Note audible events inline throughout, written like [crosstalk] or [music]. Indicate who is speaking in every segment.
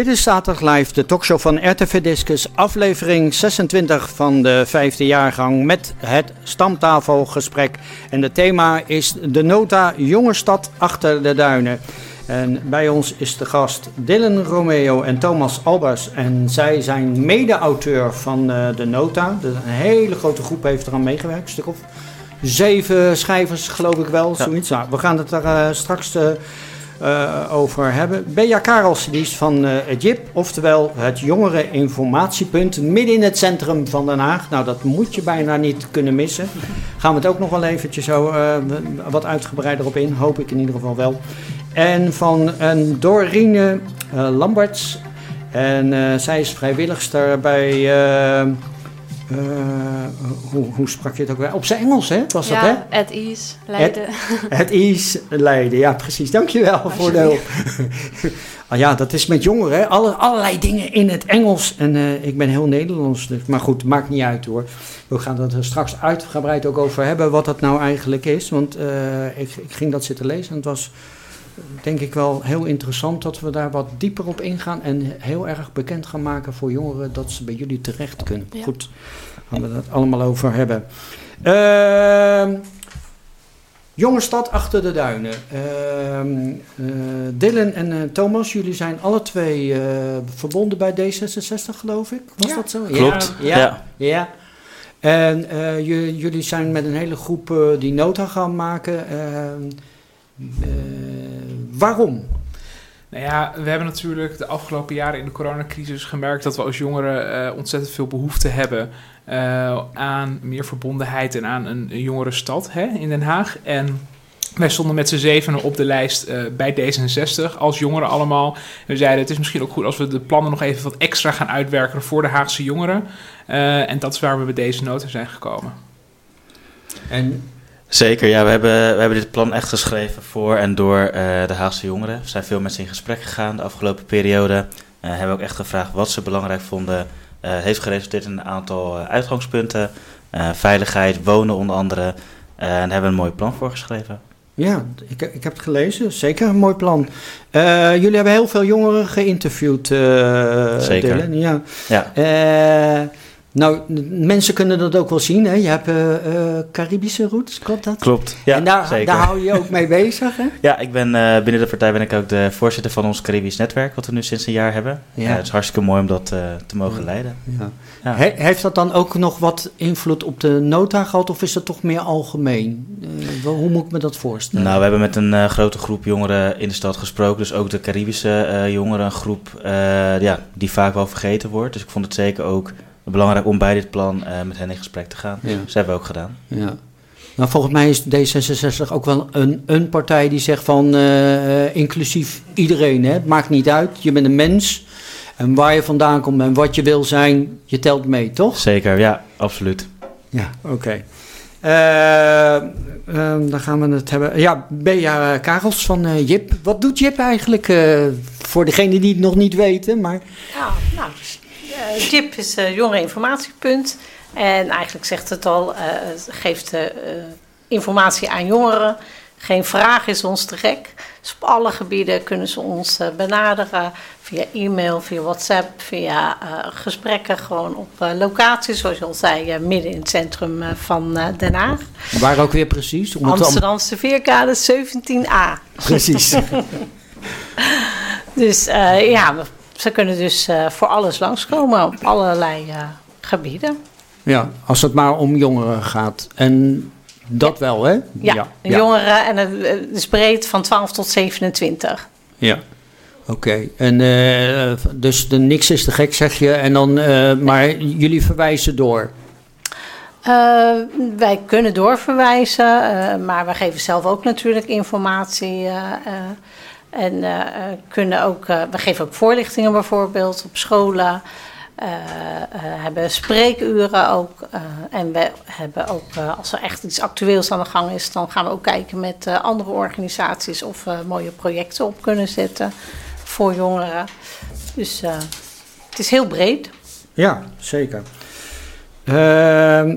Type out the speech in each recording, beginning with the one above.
Speaker 1: Dit is Zaterdag Live, de talkshow van RTV Discus, aflevering 26 van de vijfde jaargang met het stamtafelgesprek. En het thema is de nota Jonge Stad achter de duinen. En bij ons is de gast Dylan Romeo en Thomas Albers. En zij zijn mede-auteur van uh, de nota. Een hele grote groep heeft eraan meegewerkt, een stuk of zeven schrijvers geloof ik wel, ja. zoiets. Nou, we gaan het er uh, straks... Uh, uh, over hebben. Bea Karels, die is van uh, het JIP, oftewel het Jongereninformatiepunt, midden in het centrum van Den Haag. Nou, dat moet je bijna niet kunnen missen. Gaan we het ook nog wel eventjes zo uh, wat uitgebreider op in, hoop ik in ieder geval wel. En van een Dorine Lamberts. En zij is vrijwilligster bij uh, hoe, hoe, sprak je het ook weer? Op zijn Engels, hè? Was
Speaker 2: ja,
Speaker 1: dat, hè?
Speaker 2: at ease, Leiden.
Speaker 1: At ease, Leiden. Ja, precies. Dankjewel voor de hulp. ah, ja, dat is met jongeren, hè? Alle, allerlei dingen in het Engels. En uh, ik ben heel Nederlands, dus, maar goed, maakt niet uit hoor. We gaan het er straks uitgebreid ook over hebben, wat dat nou eigenlijk is. Want uh, ik, ik ging dat zitten lezen en het was denk ik wel heel interessant dat we daar wat dieper op ingaan en heel erg bekend gaan maken voor jongeren dat ze bij jullie terecht kunnen. Ja. Goed, gaan we dat allemaal over hebben. Uh, jonge stad achter de duinen. Uh, uh, Dylan en uh, Thomas, jullie zijn alle twee verbonden bij D66, geloof ik. Was
Speaker 3: ja.
Speaker 1: dat zo?
Speaker 3: Klopt.
Speaker 1: Ja. ja. ja. En jullie zijn met een hele groep die nota gaan maken. Uh, waarom?
Speaker 3: Nou ja, we hebben natuurlijk de afgelopen jaren in de coronacrisis gemerkt dat we als jongeren uh, ontzettend veel behoefte hebben uh, aan meer verbondenheid en aan een, een jongere stad hè, in Den Haag. En wij stonden met z'n zevenen op de lijst uh, bij D66 als jongeren allemaal. We zeiden het is misschien ook goed als we de plannen nog even wat extra gaan uitwerken voor de Haagse jongeren. en dat is waar we bij deze nota zijn gekomen.
Speaker 1: En
Speaker 4: Zeker, ja. We hebben, we hebben dit plan echt geschreven voor en door uh, de Haagse jongeren. We zijn veel met ze in gesprek gegaan de afgelopen periode. Uh, hebben ook echt gevraagd wat ze belangrijk vonden. Uh, heeft geresulteerd in een aantal uitgangspunten. veiligheid, wonen onder andere. en daar hebben we een mooi plan voor geschreven.
Speaker 1: Ja, ik, ik heb het gelezen. Zeker een mooi plan. jullie hebben heel veel jongeren geïnterviewd,
Speaker 4: Zeker.
Speaker 1: Dylan. Ja.
Speaker 4: ja.
Speaker 1: Nou, mensen kunnen dat ook wel zien. Hè? Je hebt uh, uh, Caribische roots, klopt dat?
Speaker 4: Klopt, ja,
Speaker 1: En daar,
Speaker 4: zeker.
Speaker 1: daar hou je je ook mee bezig, hè? [laughs]
Speaker 4: Ja, ik ben, uh, binnen de partij ben ik ook de voorzitter van ons Caribisch netwerk, wat we nu sinds een jaar hebben. Ja. het is hartstikke mooi om dat te mogen leiden.
Speaker 1: Ja. Ja. He, heeft dat dan ook nog wat invloed op de nota gehad, of is dat toch meer algemeen? hoe moet ik me dat voorstellen?
Speaker 4: Nou, we hebben met een grote groep jongeren in de stad gesproken, dus ook de Caribische jongeren, een groep ja, die vaak wel vergeten wordt. Dus ik vond het zeker ook belangrijk om bij dit plan uh, met hen in gesprek te gaan. Ja. Dat hebben we ook gedaan.
Speaker 1: Ja. Nou, volgens mij is D66 ook wel een, een partij die zegt van uh, inclusief iedereen. Hè? Het maakt niet uit, je bent een mens. En waar je vandaan komt en wat je wil zijn, je telt mee, toch?
Speaker 4: Zeker, ja, absoluut.
Speaker 1: Ja, oké. Okay. Uh, uh, dan gaan we het hebben. Ja, Bea Karels van uh, JIP. Wat doet JIP eigenlijk voor degenen die het nog niet weten? Maar...
Speaker 5: Ja, nou, JIP is uh, jongereninformatiepunt. En eigenlijk zegt het al, uh, het geeft informatie aan jongeren. Geen vraag is ons te gek. Dus op alle gebieden kunnen ze ons benaderen. Via e-mail, via WhatsApp, via gesprekken. Gewoon op locaties, zoals je al zei, midden in het centrum van Den Haag.
Speaker 1: Waar ook weer precies?
Speaker 5: Om Amsterdamse Veerkade 17a.
Speaker 1: Precies. [laughs] [laughs]
Speaker 5: dus ja, ze kunnen dus uh, voor alles langskomen op allerlei uh, gebieden.
Speaker 1: Ja, als het maar om jongeren gaat. En dat wel, hè?
Speaker 5: Ja, ja. jongeren en het is breed van 12 tot 27.
Speaker 1: Ja. Oké, okay. en uh, dus de niks is te gek, zeg je. En dan, maar jullie verwijzen door.
Speaker 5: Uh, wij kunnen doorverwijzen, maar we geven zelf ook natuurlijk informatie. En uh, kunnen ook, uh, we geven ook voorlichtingen bijvoorbeeld op scholen. Uh, hebben spreekuren ook. en we hebben ook, als er echt iets actueels aan de gang is, dan gaan we ook kijken met andere organisaties of we mooie projecten op kunnen zetten voor jongeren. Dus het is heel breed.
Speaker 1: Ja, zeker. Ehm,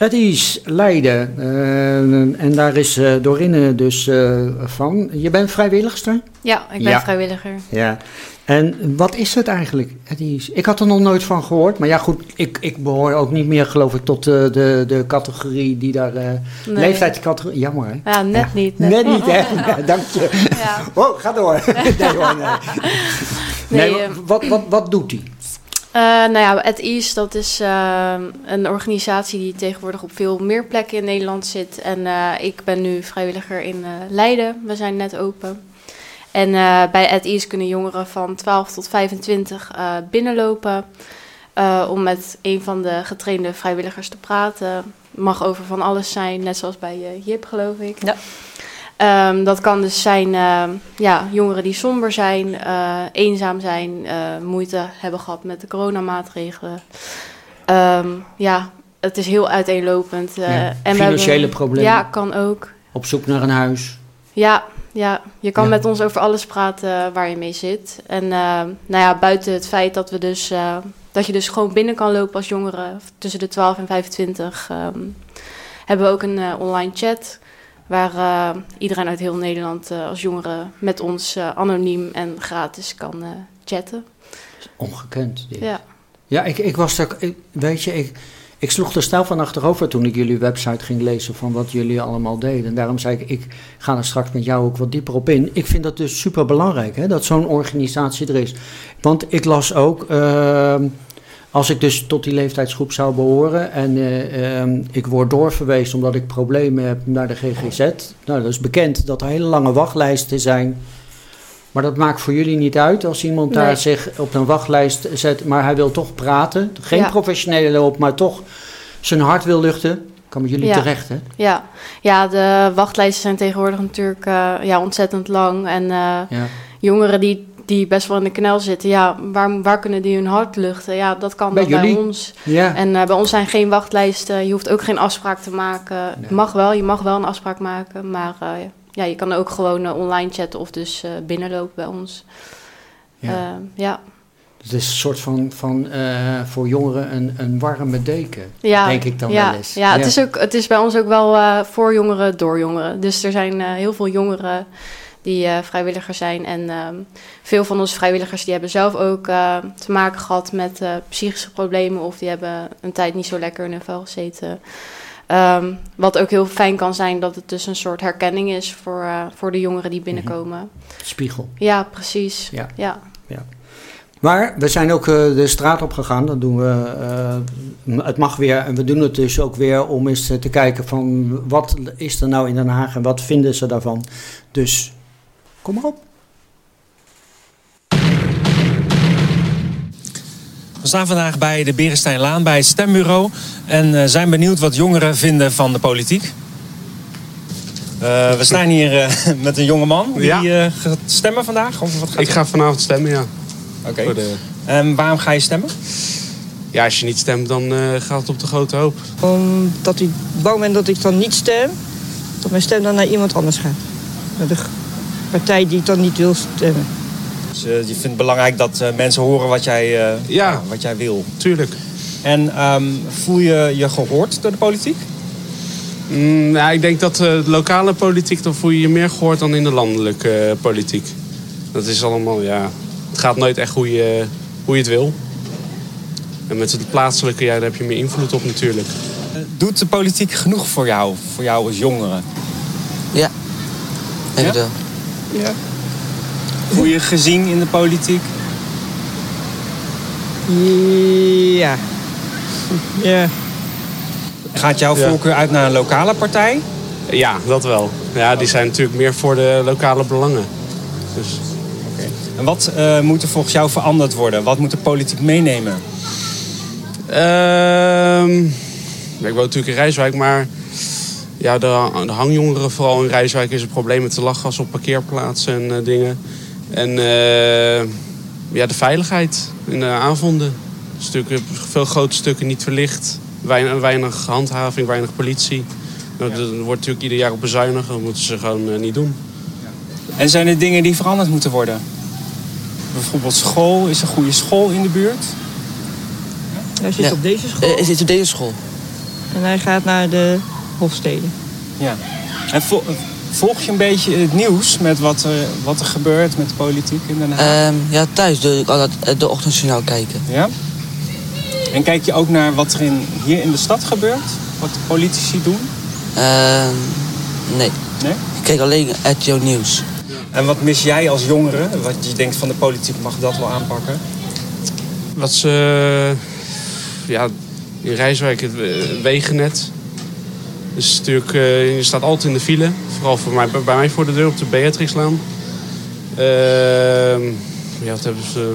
Speaker 1: Het is Leiden uh, en daar is uh, Dorinne dus uh, van. Je bent vrijwilligster?
Speaker 2: Ja, ik ben
Speaker 1: ja.
Speaker 2: vrijwilliger.
Speaker 1: Ja. En wat is het eigenlijk? Ik had er nog nooit van gehoord. Maar ja, goed, ik, ik behoor ook niet meer, geloof ik, tot de, de, de categorie die daar. Nee. Leeftijdscategorie. Jammer, hè?
Speaker 5: Ja, net niet. Net,
Speaker 1: net niet, hè? [laughs] dank je. Ja. Oh, ga door. [laughs] nee, hoor, nee. nee, nee wat, wat, wat doet hij?
Speaker 2: Uh, nou ja, At Ease, dat is uh, een organisatie die tegenwoordig op veel meer plekken in Nederland zit. En uh, ik ben nu vrijwilliger in Leiden. We zijn net open. En bij At Ease kunnen jongeren van 12 tot 25 binnenlopen. om met een van de getrainde vrijwilligers te praten. Mag over van alles zijn, net zoals bij Jip, geloof ik. Ja. Um, dat kan dus zijn uh, ja, jongeren die somber zijn, uh, eenzaam zijn, uh, moeite hebben gehad met de coronamaatregelen. Um, ja, het is heel uiteenlopend.
Speaker 1: Ja, en financiële hebben, problemen.
Speaker 2: Ja, kan ook.
Speaker 1: Op zoek naar een huis.
Speaker 2: Ja, ja. je kan ja. met ons over alles praten waar je mee zit. En nou ja, buiten het feit dat we dus dat je dus gewoon binnen kan lopen als jongere tussen de 12 en 25, um, hebben we ook een online chat Waar uh, iedereen uit heel Nederland uh, als jongere met ons uh, anoniem en gratis kan chatten.
Speaker 1: Ongekend. Dit.
Speaker 2: Ja.
Speaker 1: Ja, ik, ik was er, ik, weet je, ik, ik sloeg er snel van achterover toen ik jullie website ging lezen van wat jullie allemaal deden. En daarom zei ik, ik ga er straks met jou ook wat dieper op in. Ik vind dat dus super belangrijk, hè, dat zo'n organisatie er is. Want ik las ook ehm, als ik dus tot die leeftijdsgroep zou behoren en uh, um, ik word doorverwezen omdat ik problemen heb naar de GGZ. Nou, dat is bekend dat er hele lange wachtlijsten zijn. Maar dat maakt voor jullie niet uit als iemand nee. daar zich op een wachtlijst zet, maar hij wil toch praten. Geen ja. professionele hulp, maar toch zijn hart wil luchten. Kan met jullie
Speaker 2: ja.
Speaker 1: terecht, hè?
Speaker 2: Ja. ja, de wachtlijsten zijn tegenwoordig natuurlijk uh, ja, ontzettend lang. En uh, ja. jongeren die die best wel in de knel zitten. Ja, waar, waar kunnen die hun hart luchten? Ja, dat kan bij, bij ons. Ja. En uh, bij ons zijn geen wachtlijsten. Je hoeft ook geen afspraak te maken. Nee. Mag wel, je mag wel een afspraak maken. Maar uh, ja, je kan ook gewoon uh, online chatten of dus binnenlopen bij ons. Ja. ja.
Speaker 1: Het is een soort van, van voor jongeren een, een warme deken, ja, denk ik dan
Speaker 2: ja,
Speaker 1: wel eens.
Speaker 2: Ja, ja, Het, is ook, het is bij ons ook wel voor jongeren, door jongeren. Dus er zijn heel veel jongeren die uh, vrijwilliger zijn. En um, veel van onze vrijwilligers die hebben zelf ook uh, te maken gehad met uh, psychische problemen of die hebben een tijd niet zo lekker in hun vel gezeten. Um, wat ook heel fijn kan zijn dat het dus een soort herkenning is voor, voor de jongeren die binnenkomen. Mm
Speaker 1: -hmm. Spiegel.
Speaker 2: Ja, precies. Ja. ja.
Speaker 1: ja. Maar we zijn ook de straat op gegaan. Dat doen we. het mag weer. En we doen het dus ook weer om eens te kijken van wat is er nou in Den Haag en wat vinden ze daarvan. Dus Kom maar op.
Speaker 6: We staan vandaag bij de Berensteinlaan bij het stembureau en uh, zijn benieuwd wat jongeren vinden van de politiek. Uh, we staan hier uh, [laughs] met een jonge man die ja. gaat stemmen vandaag. Of wat gaat
Speaker 7: Ik ga vanavond stemmen, ja.
Speaker 6: Oké. Okay. De... En waarom ga je stemmen?
Speaker 7: Ja, als je niet stemt, dan gaat het op de grote hoop.
Speaker 8: Omdat ik bang ben dat ik dan niet stem, dat mijn stem dan naar iemand anders gaat. Naar de partij die ik dan niet wil stemmen.
Speaker 6: Dus uh, je vindt het belangrijk dat uh, mensen horen wat jij, uh, ja, wat jij wil?
Speaker 7: tuurlijk.
Speaker 6: En um, voel je je gehoord door de politiek?
Speaker 7: Mm, ja, ik denk dat de lokale politiek, dan voel je je meer gehoord dan in de landelijke politiek. Dat is allemaal, ja... Het gaat nooit echt hoe je, hoe je het wil. En met het plaatselijke, ja, daar heb je meer invloed op natuurlijk.
Speaker 6: Doet de politiek genoeg voor jou, voor jou als jongere?
Speaker 9: Ja, denk ja?
Speaker 6: Ja. Voel je gezien in de politiek?
Speaker 8: Ja. Ja.
Speaker 6: Gaat jouw voorkeur uit naar een lokale partij?
Speaker 7: Ja, dat wel. Ja, die zijn natuurlijk meer voor de lokale belangen. Dus...
Speaker 6: Okay. En wat uh, moet er volgens jou veranderd worden? Wat moet de politiek meenemen?
Speaker 7: Uh, ik woon natuurlijk in Rijswijk, maar ja, de, de, hangjongeren, vooral in Rijswijk, is een probleem met de lachgas op parkeerplaatsen en uh, dingen. En uh, ja, de veiligheid in de avonden. Stukken, veel grote stukken niet verlicht. Weinig, weinig handhaving, weinig politie. Nou, er wordt natuurlijk ieder jaar op bezuinigen. Dat moeten ze gewoon uh, niet doen.
Speaker 6: En zijn er dingen die veranderd moeten worden? Bijvoorbeeld school. Is er een goede school in de buurt?
Speaker 8: Hij zit
Speaker 9: ja.
Speaker 8: op deze school.
Speaker 9: Hij zit op deze school.
Speaker 8: En hij gaat naar de Hofstede.
Speaker 6: Ja. En vo volg je een beetje het nieuws met wat, uh, wat er gebeurt met de politiek in Den Haag?
Speaker 9: Um, ja, thuis doe ik altijd de ochtendjournaal kijken.
Speaker 6: Ja? En kijk je ook naar wat er in, hier in de stad gebeurt? Wat de politici doen?
Speaker 9: Uh, nee.
Speaker 6: Nee?
Speaker 9: Ik kijk alleen RTO Nieuws.
Speaker 6: En wat mis jij als jongere? Wat je denkt van de politiek mag dat wel aanpakken?
Speaker 7: Wat ze... Ja, in Rijswijk het eh, wegennet. Dus natuurlijk, uh, je staat altijd in de file. Vooral voor mij, bij mij voor de deur op de Beatrixlaan. Uh, ja, wat hebben ze...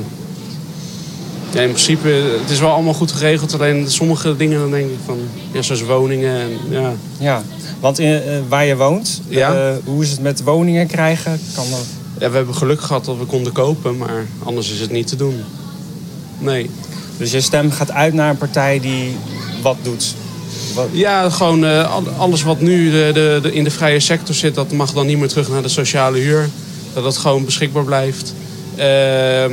Speaker 7: Ja, in principe, het is wel allemaal goed geregeld. Alleen sommige dingen, dan denk ik van... Ja, zoals woningen en ja...
Speaker 6: Ja, want in, uh, waar je woont,
Speaker 7: ja.
Speaker 6: uh, hoe is het met woningen krijgen? Kan dat...
Speaker 7: Ja, we hebben geluk gehad dat we konden kopen, maar anders is het niet te doen. Nee.
Speaker 6: Dus je stem gaat uit naar een partij die wat doet? Wat...
Speaker 7: Ja, gewoon uh, alles wat nu de, de, de, in de vrije sector zit, dat mag dan niet meer terug naar de sociale huur. Dat dat gewoon beschikbaar blijft. Uh,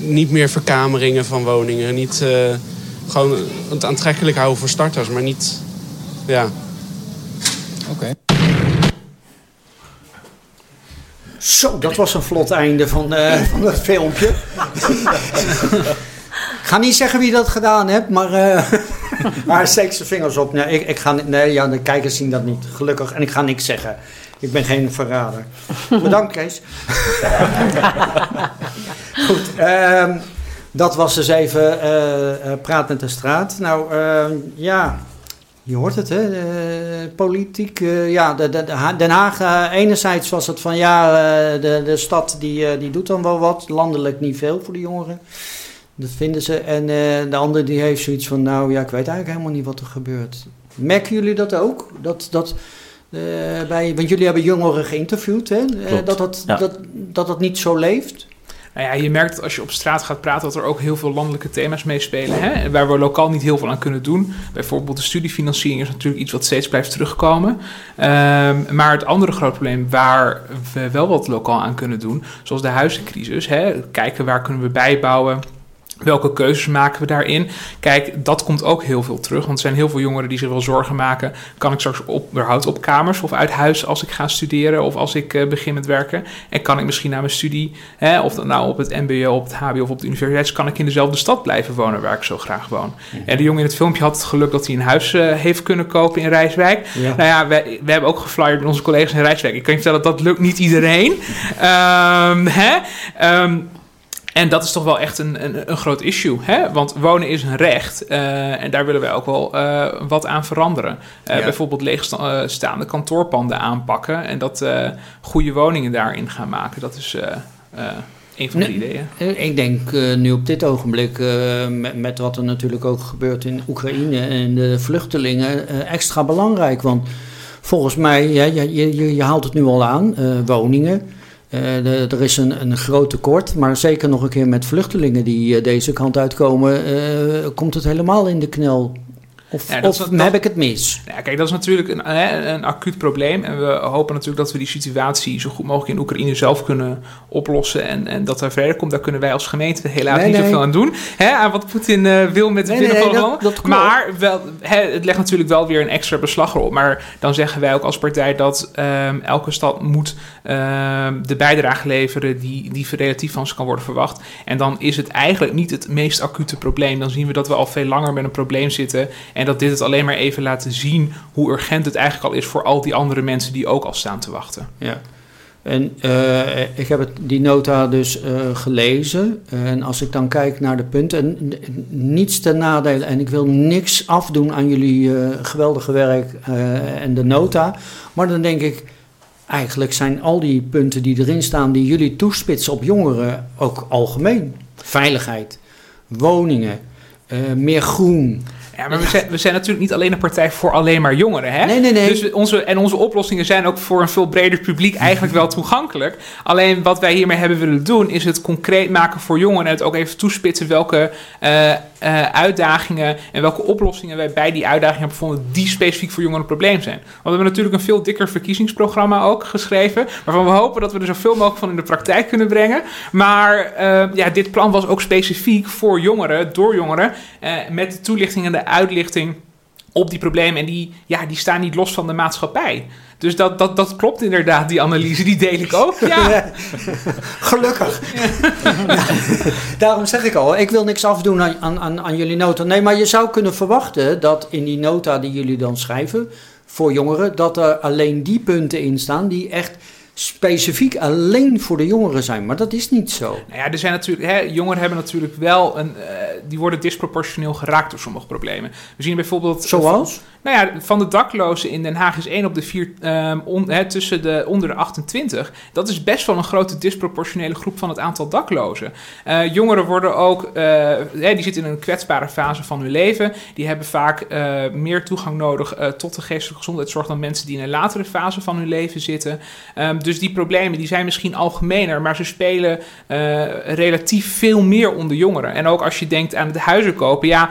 Speaker 7: niet meer verkameringen van woningen. Niet uh, gewoon het aantrekkelijk houden voor starters, maar niet. Ja.
Speaker 6: Oké. Okay.
Speaker 1: Zo, dat was een vlot einde van, uh, [laughs] van het filmpje. [laughs] ik ga niet zeggen wie dat gedaan heeft, maar, uh, [laughs] maar steek zijn vingers op. Nee, ik, ik ga, nee ja, de kijkers zien dat niet, gelukkig. En ik ga niks zeggen. Ik ben geen verrader. [laughs] Bedankt, Kees. [laughs] Goed, um, dat was dus even uh, Praat met de Straat. Nou, uh, ja, je hoort het, hè? politiek. ja, de, de, de Den Haag, enerzijds was het van ja, de, de stad die, die doet dan wel wat. Landelijk niet veel voor de jongeren. Dat vinden ze. En de andere die heeft zoiets van, nou ja, ik weet eigenlijk helemaal niet wat er gebeurt. Merken jullie dat ook? Dat... dat uh, bij, want jullie hebben jongeren geïnterviewd, hè? Uh, dat, dat, ja. dat, dat dat niet zo leeft.
Speaker 3: Nou ja, je merkt dat als je op straat gaat praten dat er ook heel veel landelijke thema's meespelen. Hè? Waar we lokaal niet heel veel aan kunnen doen. Bijvoorbeeld de studiefinanciering is natuurlijk iets wat steeds blijft terugkomen. Um, maar het andere groot probleem waar we wel wat lokaal aan kunnen doen, zoals de huizencrisis. Hè? Kijken waar kunnen we bijbouwen. Welke keuzes maken we daarin? Kijk, dat komt ook heel veel terug. Want er zijn heel veel jongeren die zich wel zorgen maken. Kan ik straks op, überhaupt op kamers of uit huis als ik ga studeren of als ik uh, begin met werken? En kan ik misschien na mijn studie, hè, of dat nou op het MBO, op het HBO of op de universiteit, kan ik in dezelfde stad blijven wonen waar ik zo graag woon? Ja. En de jongen in het filmpje had het geluk dat hij een huis uh, heeft kunnen kopen in Rijswijk. Ja. Nou ja, wij, we hebben ook geflyerd met onze collega's in Rijswijk. Ik kan je vertellen dat dat lukt niet iedereen. um, [laughs] hè? Um, en dat is toch wel echt een, een, een groot issue. Hè? Want wonen is een recht. Uh, en daar willen wij ook wel uh, wat aan veranderen. Uh, ja. Bijvoorbeeld leegstaande kantoorpanden aanpakken. En dat goede woningen daarin gaan maken. Dat is een van de
Speaker 1: nee,
Speaker 3: ideeën.
Speaker 1: Ik denk nu op dit ogenblik, met, met, wat er natuurlijk ook gebeurt in Oekraïne en de vluchtelingen, extra belangrijk. Want volgens mij, ja, je, je, je haalt het nu al aan, woningen. De, er is een, een groot tekort, maar zeker nog een keer met vluchtelingen die uh, deze kant uitkomen, uh, komt het helemaal in de knel. Of,
Speaker 3: ja,
Speaker 1: of
Speaker 3: is,
Speaker 1: heb ik het mis?
Speaker 3: Ja, kijk, dat is natuurlijk een, een, een, acuut probleem. En we hopen natuurlijk dat we die situatie zo goed mogelijk in Oekraïne zelf kunnen oplossen. En, en dat er verder komt. Daar kunnen wij als gemeente helaas
Speaker 1: Nee,
Speaker 3: niet
Speaker 1: nee.
Speaker 3: zoveel aan doen. Hè, aan wat Poetin eh, wil met de
Speaker 1: Nee, dat- dat
Speaker 3: maar wel, hè, het legt natuurlijk wel weer een extra beslag erop. Maar dan zeggen wij ook als partij dat ehm, elke stad moet ehm, de bijdrage leveren die, die relatief van ze kan worden verwacht. En dan is het eigenlijk niet het meest acute probleem. Dan zien we dat we al veel langer met een probleem zitten. En dat dit het alleen maar even laten zien hoe urgent het eigenlijk al is voor al die andere mensen die ook al staan te wachten.
Speaker 1: Ja. En eh, ik heb het, die nota dus eh, gelezen. En als ik dan kijk naar de punten, en niets ten nadele, en ik wil niks afdoen aan jullie eh, geweldige werk en de nota. Maar dan denk ik, eigenlijk zijn al die punten die erin staan, die jullie toespitsen op jongeren, ook algemeen. Veiligheid, woningen, meer groen.
Speaker 3: Ja, maar we zijn, we zijn natuurlijk niet alleen een partij voor alleen maar jongeren. Hè?
Speaker 1: Nee, nee, nee.
Speaker 3: Dus onze, en onze oplossingen zijn ook voor een veel breder publiek eigenlijk wel toegankelijk. Alleen wat wij hiermee hebben willen doen, is het concreet maken voor jongeren. En het ook even toespitsen welke eh, eh, uitdagingen en welke oplossingen wij bij die uitdagingen hebben gevonden die specifiek voor jongeren een probleem zijn. Want we hebben natuurlijk een veel dikker verkiezingsprogramma ook geschreven. Waarvan we hopen dat we er zoveel mogelijk van in de praktijk kunnen brengen. Maar eh, ja, dit plan was ook specifiek voor jongeren, door jongeren. met de toelichting en de uitlichting op die problemen. En die, ja, die staan niet los van de maatschappij. Dus dat, dat, dat klopt inderdaad, die analyse, die deel ik ook. Ja. [laughs]
Speaker 1: Gelukkig. [laughs] Ja, daarom zeg ik al, ik wil niks afdoen aan, aan, aan jullie nota. Nee, maar je zou kunnen verwachten dat in die nota die jullie dan schrijven voor jongeren, dat er alleen die punten in staan die echt specifiek alleen voor de jongeren zijn. Maar dat is niet zo.
Speaker 3: Nou ja, er zijn natuurlijk, hè, jongeren hebben natuurlijk wel een, uh, die worden disproportioneel geraakt door sommige problemen. We zien bijvoorbeeld.
Speaker 1: Zoals?
Speaker 3: Nou ja, van de daklozen in Den Haag is 1 op de 4 um, on, hè, tussen de onder de 28. Dat is best wel een grote disproportionele groep van het aantal daklozen. Uh, jongeren worden ook, uh, hè, die zitten in een kwetsbare fase van hun leven. Die hebben vaak meer toegang nodig tot de geestelijke gezondheidszorg dan mensen die in een latere fase van hun leven zitten. Um, dus die problemen die zijn misschien algemener, maar ze spelen relatief veel meer onder jongeren. En ook als je denkt aan het huizen kopen, ja,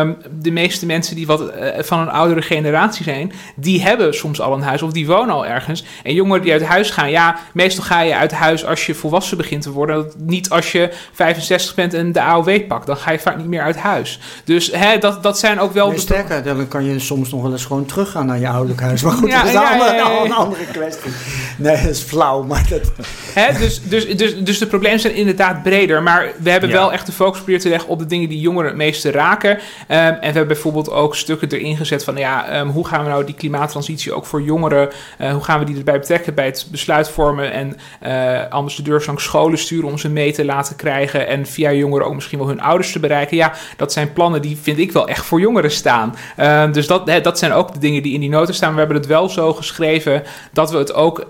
Speaker 3: um, de meeste mensen die wat van een oudere generatie zijn, die hebben soms al een huis of die wonen al ergens. En jongeren die uit huis gaan, ja, meestal ga je uit huis als je volwassen begint te worden. Niet als je 65 bent en de AOW pakt. Dan ga je vaak niet meer uit huis. Dus hè, dat, dat zijn ook wel...
Speaker 1: Nee, sterker, dan kan je soms nog wel eens gewoon teruggaan naar je ouderlijk huis. Maar goed, ja, dat is ja, een, andere, ja, een andere kwestie. Nee, dat [laughs] is flauw, maar dat...
Speaker 3: Hè, dus, dus, dus, dus de problemen zijn inderdaad breder. Maar we hebben wel echt de focus proberen te leggen op de dingen die jongeren het meeste raken. Um, en we hebben bijvoorbeeld ook stukken erin gezet van ja, um, hoe gaan we nou die klimaattransitie ook voor jongeren, uh, hoe gaan we die erbij betrekken bij het besluit vormen en uh, ambassadeurs langs scholen sturen om ze mee te laten krijgen en via jongeren ook misschien wel hun ouders te bereiken. Ja, dat zijn plannen die vind ik wel echt voor jongeren staan. Uh, dus dat, hè, dat zijn ook de dingen die in die noten staan. We hebben het wel zo geschreven dat we het ook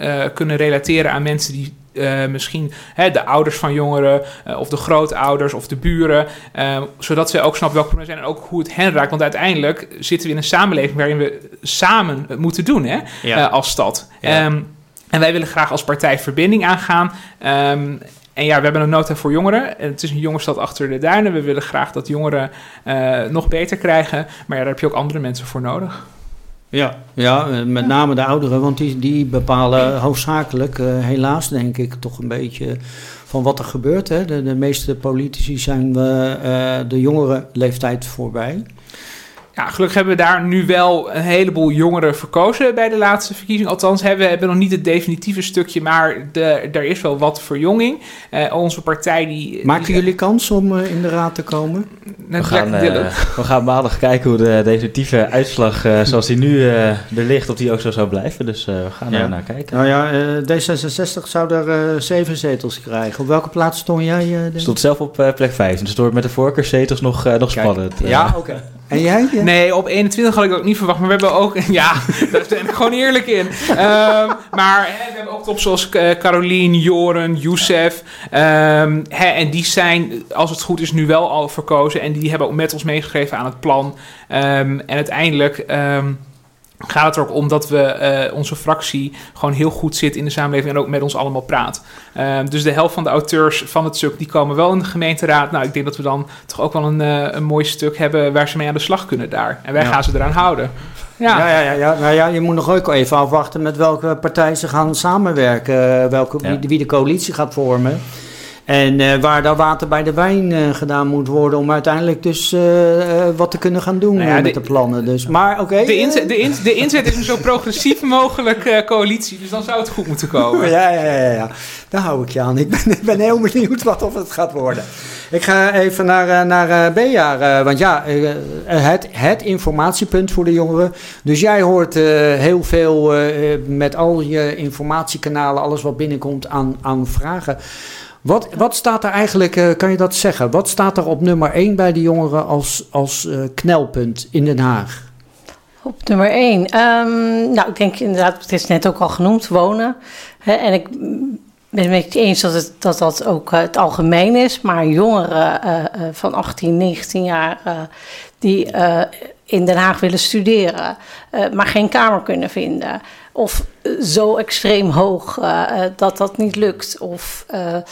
Speaker 3: um, kunnen relateren aan mensen die uh, misschien hè, de ouders van jongeren, uh, of de grootouders of de buren, uh, zodat zij ook snappen welke problemen zijn en ook hoe het hen raakt. Want uiteindelijk zitten we in een samenleving waarin we samen het moeten doen hè, ja. als stad. Ja. Um, en wij willen graag als partij verbinding aangaan. Um, en ja, we hebben een nota voor jongeren. Het is een jongerenstad achter de duinen. We willen graag dat jongeren nog beter krijgen. Maar ja, daar heb je ook andere mensen voor nodig.
Speaker 1: Ja, ja, met name de ouderen, want die, die bepalen hoofdzakelijk, uh, helaas denk ik, toch een beetje van wat er gebeurt. Hè. De, meeste politici zijn uh, de jongere leeftijd voorbij.
Speaker 3: Ja, gelukkig hebben we daar nu wel een heleboel jongeren verkozen bij de laatste verkiezing. Althans, hebben we hebben nog niet het definitieve stukje, maar de, er is wel wat verjonging. Uh, onze partij die...
Speaker 1: Maken
Speaker 3: die,
Speaker 1: jullie kans om uh, in de raad te komen?
Speaker 4: We gaan, uh, we gaan maandag kijken hoe de definitieve uitslag zoals die nu er ligt, of die ook zo zou blijven. Dus we gaan ja. naar kijken.
Speaker 1: Nou ja, D66 zou er zeven zetels krijgen. Op welke plaats stond jij?
Speaker 4: Stond zelf op plek vijf. Dus door met de voorkeurszetels nog, nog spannend.
Speaker 1: Ja, oké. Okay. En jij? Ja?
Speaker 3: Nee, op 21 had ik ook niet verwacht. Maar we hebben ook... [laughs] Ja, daar ben ik gewoon eerlijk in. Um, maar hè, we hebben ook top zoals uh, Carolien, Joren, Youssef. Um, hè, en die zijn, als het goed is, nu wel al verkozen. En die hebben ook met ons meegegeven aan het plan. Um, en uiteindelijk gaat het er ook om dat we uh, onze fractie gewoon heel goed zit in de samenleving en ook met ons allemaal praat. Uh, dus de helft van de auteurs van het stuk die komen wel in de gemeenteraad. Nou, ik denk dat we dan toch ook wel een, uh, een mooi stuk hebben waar ze mee aan de slag kunnen daar. En wij ja. gaan ze eraan houden.
Speaker 1: Ja. Ja, ja, ja, ja. Nou ja, je moet nog ook even afwachten met welke partij ze gaan samenwerken, welke, ja. wie, wie de coalitie gaat vormen. En uh, waar daar water bij de wijn uh, gedaan moet worden om uiteindelijk dus uh, wat te kunnen gaan doen nou ja, met de, de, plannen. Dus, maar oké. Okay,
Speaker 3: de, inzet, de, in, de inzet is een zo progressief mogelijk coalitie, dus dan zou het goed moeten komen.
Speaker 1: ja, ja, ja, ja. Daar hou ik je aan. Ik ben, ik ben heel benieuwd wat of het gaat worden. Ik ga even naar, naar B-jaar, want ja, het, het informatiepunt voor de jongeren. Dus jij hoort heel veel met al je informatiekanalen, alles wat binnenkomt aan, aan vragen. Wat, wat staat er eigenlijk, uh, kan je dat zeggen? Wat staat er op nummer 1 bij de jongeren als, als uh, knelpunt in Den Haag?
Speaker 5: Op nummer 1. Um, nou, ik denk inderdaad, het is net ook al genoemd, wonen. En ik ben het met je eens dat, het, dat dat ook uh, het algemeen is. Maar jongeren van 18, 19 jaar die in Den Haag willen studeren, maar geen kamer kunnen vinden of eh, zo extreem hoog eh, eh, dat dat niet lukt. Of eh, eh,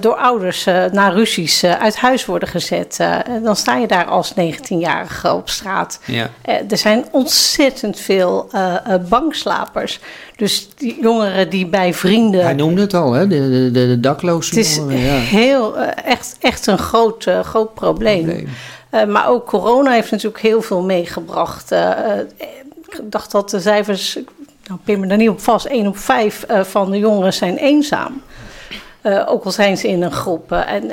Speaker 5: door ouders eh, na ruzies eh, uit huis worden gezet. eh, dan sta je daar als 19-jarige op straat.
Speaker 1: Ja.
Speaker 5: Eh, er zijn ontzettend veel eh, eh, bankslapers. Dus die jongeren die bij vrienden.
Speaker 1: Hij noemde het al, hè? De, de, de, de dakloze
Speaker 5: Het is
Speaker 1: jongeren, ja.
Speaker 5: heel, eh, echt, echt een groot, eh, groot probleem.
Speaker 1: Probleem.
Speaker 5: Eh, maar ook corona heeft natuurlijk heel veel meegebracht. Eh, eh, ik dacht dat de cijfers, nou pin me daar niet op vast, 1 op 5 eh, van de jongeren zijn eenzaam. Ook al zijn ze in een groep. en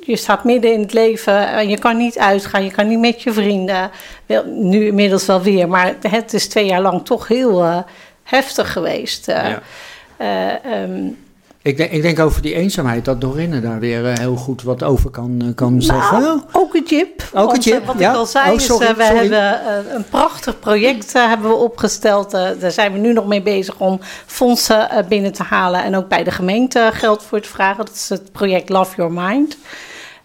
Speaker 5: je staat midden in het leven en je kan niet uitgaan, je kan niet met je vrienden. Wel, nu inmiddels wel weer, maar het is twee jaar lang toch heel heftig geweest.
Speaker 1: Ja.
Speaker 5: eh, ehm,
Speaker 1: Ik, denk, ik denk over die eenzaamheid dat Dorinne daar weer eh, heel goed wat over kan, eh, kan zeggen.
Speaker 5: Nou, ook een chip.
Speaker 1: Ook een chip,
Speaker 5: eh, Wat
Speaker 1: ja.
Speaker 5: ik al zei,
Speaker 1: Oh, sorry,
Speaker 5: is, we
Speaker 1: sorry.
Speaker 5: hebben een prachtig project hebben we opgesteld. Daar zijn we nu nog mee bezig om fondsen binnen te halen. En ook bij de gemeente geld voor te vragen. Dat is het project Love Your Mind.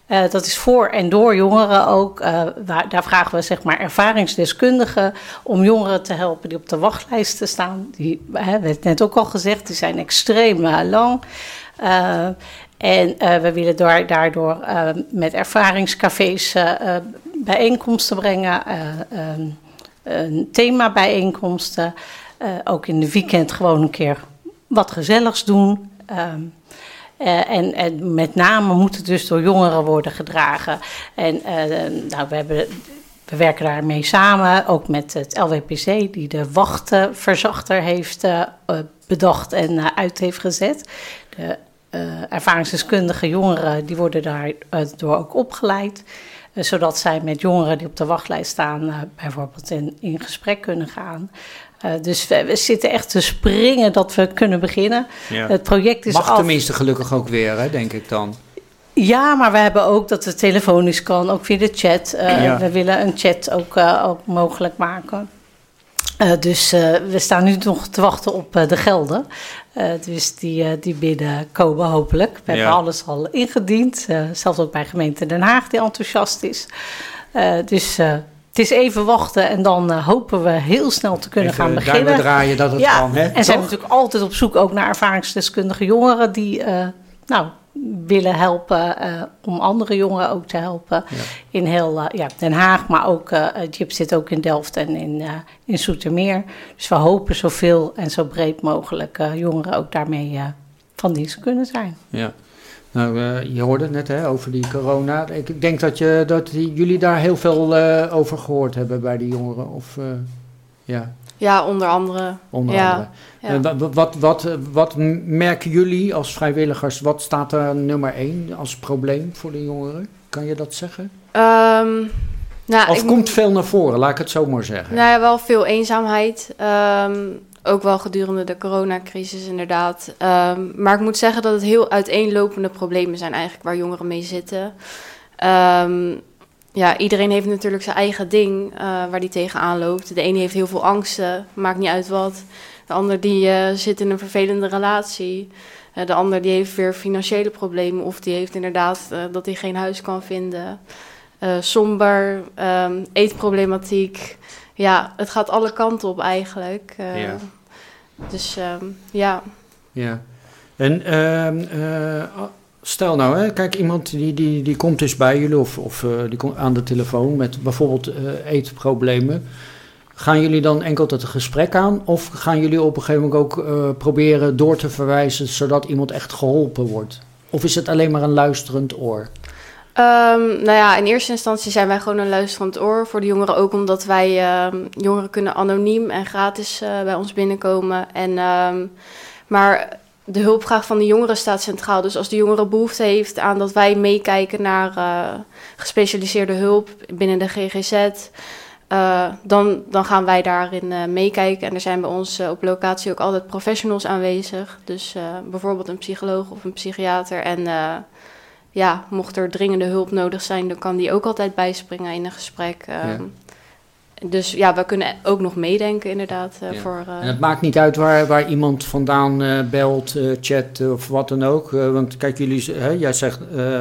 Speaker 5: Eh, dat is voor en door jongeren ook. Eh, waar, daar vragen we zeg maar ervaringsdeskundigen om jongeren te helpen die op de wachtlijsten staan. Die, hè, werd net ook al gezegd, die zijn extreem eh, lang. En we willen daar, daardoor met ervaringscafés bijeenkomsten brengen, ehm, een themabijeenkomsten. eh ook in de weekend gewoon een keer wat gezelligs doen. Eh, en, en met name moet het dus door jongeren worden gedragen. En eh, nou, we, hebben, we werken daarmee samen, ook met het LWPC, die de wachtverzachter heeft eh, bedacht en eh, uit heeft gezet. De ervaringsdeskundige jongeren die worden daardoor ook opgeleid. zodat zij met jongeren die op de wachtlijst staan, bijvoorbeeld in gesprek kunnen gaan. Eh, dus we, we zitten echt te springen dat we kunnen beginnen.
Speaker 1: Ja.
Speaker 5: Het project is
Speaker 1: Mag
Speaker 5: af.
Speaker 1: tenminste gelukkig ook weer, hè, denk ik dan.
Speaker 5: Ja, maar we hebben ook dat het telefonisch kan, ook via de chat. Eh,
Speaker 1: Ja.
Speaker 5: We willen een chat ook, eh, ook mogelijk maken. Eh, dus eh, we staan nu nog te wachten op eh, de gelden. Eh, dus die, eh, die binnenkomen hopelijk. We
Speaker 1: Ja.
Speaker 5: hebben alles al ingediend. eh, zelfs ook bij gemeente Den Haag die enthousiast is. Eh, dus eh, het is even wachten en dan eh, hopen we heel snel te kunnen
Speaker 1: Even
Speaker 5: gaan beginnen.
Speaker 1: draaien dat het
Speaker 5: ja,
Speaker 1: kan, hè?
Speaker 5: en zijn natuurlijk altijd op zoek ook naar ervaringsdeskundige jongeren die eh, nou, willen helpen eh, om andere jongeren ook te helpen. In heel ja, Den Haag, maar ook Jip zit ook in Delft en in, in Soetermeer. Dus we hopen zoveel en zo breed mogelijk jongeren ook daarmee van dienst kunnen zijn.
Speaker 1: Ja. Nou, eh, je hoorde het net hè, over die corona. Ik denk dat, je, dat die- jullie daar heel veel eh, over gehoord hebben bij die jongeren. Of, eh, ja,
Speaker 2: Ja, onder andere.
Speaker 1: onder
Speaker 2: ja.
Speaker 1: andere.
Speaker 2: Ja.
Speaker 1: Wat, wat, wat merken jullie als vrijwilligers? Wat staat er nummer één als probleem voor de jongeren? Kan je dat zeggen?
Speaker 2: Ehm, nou,
Speaker 1: of komt veel naar voren, laat ik het zo maar zeggen.
Speaker 2: Nou ja, wel veel eenzaamheid. Ehm, ook wel gedurende de coronacrisis inderdaad. Ehm, maar ik moet zeggen dat het heel uiteenlopende problemen zijn eigenlijk waar jongeren mee zitten. Ehm, ja, iedereen heeft natuurlijk zijn eigen ding eh, waar die tegenaan loopt. De ene heeft heel veel angsten, maakt niet uit wat. De ander die eh, zit in een vervelende relatie. Eh, de ander die heeft weer financiële problemen of die heeft inderdaad dat hij geen huis kan vinden. Somber, ehm, eetproblematiek. Ja, het gaat alle kanten op eigenlijk. Eh,
Speaker 1: Ja.
Speaker 2: Dus ehm, ja.
Speaker 1: Ja. En ehm, eh, stel nou, hè, kijk, iemand die, die, die komt dus bij jullie of, of eh, die komt aan de telefoon met bijvoorbeeld eetproblemen. Gaan jullie dan enkel het gesprek aan of gaan jullie op een gegeven moment ook proberen door te verwijzen zodat iemand echt geholpen wordt? Of is het alleen maar een luisterend oor?
Speaker 2: Ehm, nou ja, in eerste instantie zijn wij gewoon een luisterend oor voor de jongeren. Ook omdat wij ehm, jongeren kunnen anoniem en gratis eh, bij ons binnenkomen. En, ehm, maar de hulpvraag van de jongeren staat centraal. Dus als de jongere behoefte heeft aan dat wij meekijken naar eh, gespecialiseerde hulp binnen de GGZ... eh, dan, dan gaan wij daarin meekijken. En er zijn bij ons op locatie ook altijd professionals aanwezig. Dus bijvoorbeeld een psycholoog of een psychiater. En ja, mocht er dringende hulp nodig zijn, dan kan die ook altijd bijspringen in een gesprek. Ehm, dus ja, we kunnen ook nog meedenken inderdaad. eh,
Speaker 1: Ja.
Speaker 2: voor, eh,
Speaker 1: En het maakt niet uit waar, waar iemand vandaan eh, belt, chat of wat dan ook. Want kijk, jullie, hè, jij zegt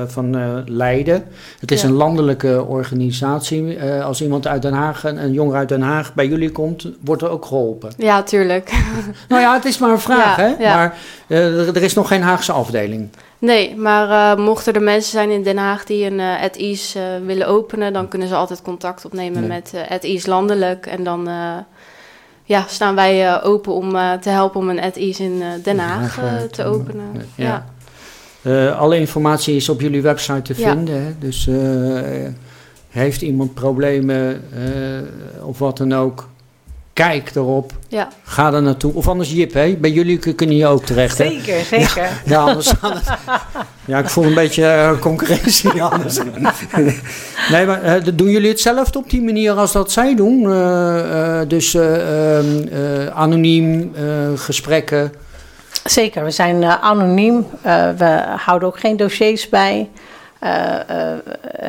Speaker 1: van Leiden. Het is
Speaker 2: Ja.
Speaker 1: een landelijke organisatie. Als iemand uit Den Haag, een, een jongere uit Den Haag, bij jullie komt, wordt er ook geholpen.
Speaker 2: Ja, tuurlijk. [laughs]
Speaker 1: Nou ja, het is maar een vraag, hè? Maar er is nog geen Haagse afdeling.
Speaker 2: Nee, maar eh, mochten er mensen zijn in Den Haag die een eh at ease eh, willen openen, dan kunnen ze altijd contact opnemen
Speaker 1: Nee.
Speaker 2: met eh at ease landelijk. En dan ja, staan wij open om te helpen om een at ease in Den Haag te openen.
Speaker 1: ja.
Speaker 2: Ja.
Speaker 1: Alle informatie is op jullie website te
Speaker 2: Ja.
Speaker 1: vinden. Hè? Dus heeft iemand problemen of wat dan ook, kijk erop.
Speaker 2: Ja.
Speaker 1: Ga er naartoe. Of anders Jip, hè? bij jullie kunnen hier ook terecht. Hè?
Speaker 5: Zeker, zeker.
Speaker 1: Ja, anders het- [laughs] Ja, ik voel een beetje eh, concurrentie [laughs] anders. nee, maar eh, doen jullie hetzelfde op die manier als dat zij doen? Eh, eh, dus eh, ehm, eh, anoniem eh, gesprekken.
Speaker 5: Zeker, we zijn eh, anoniem. Eh, we houden ook geen dossiers bij. Eh, eh,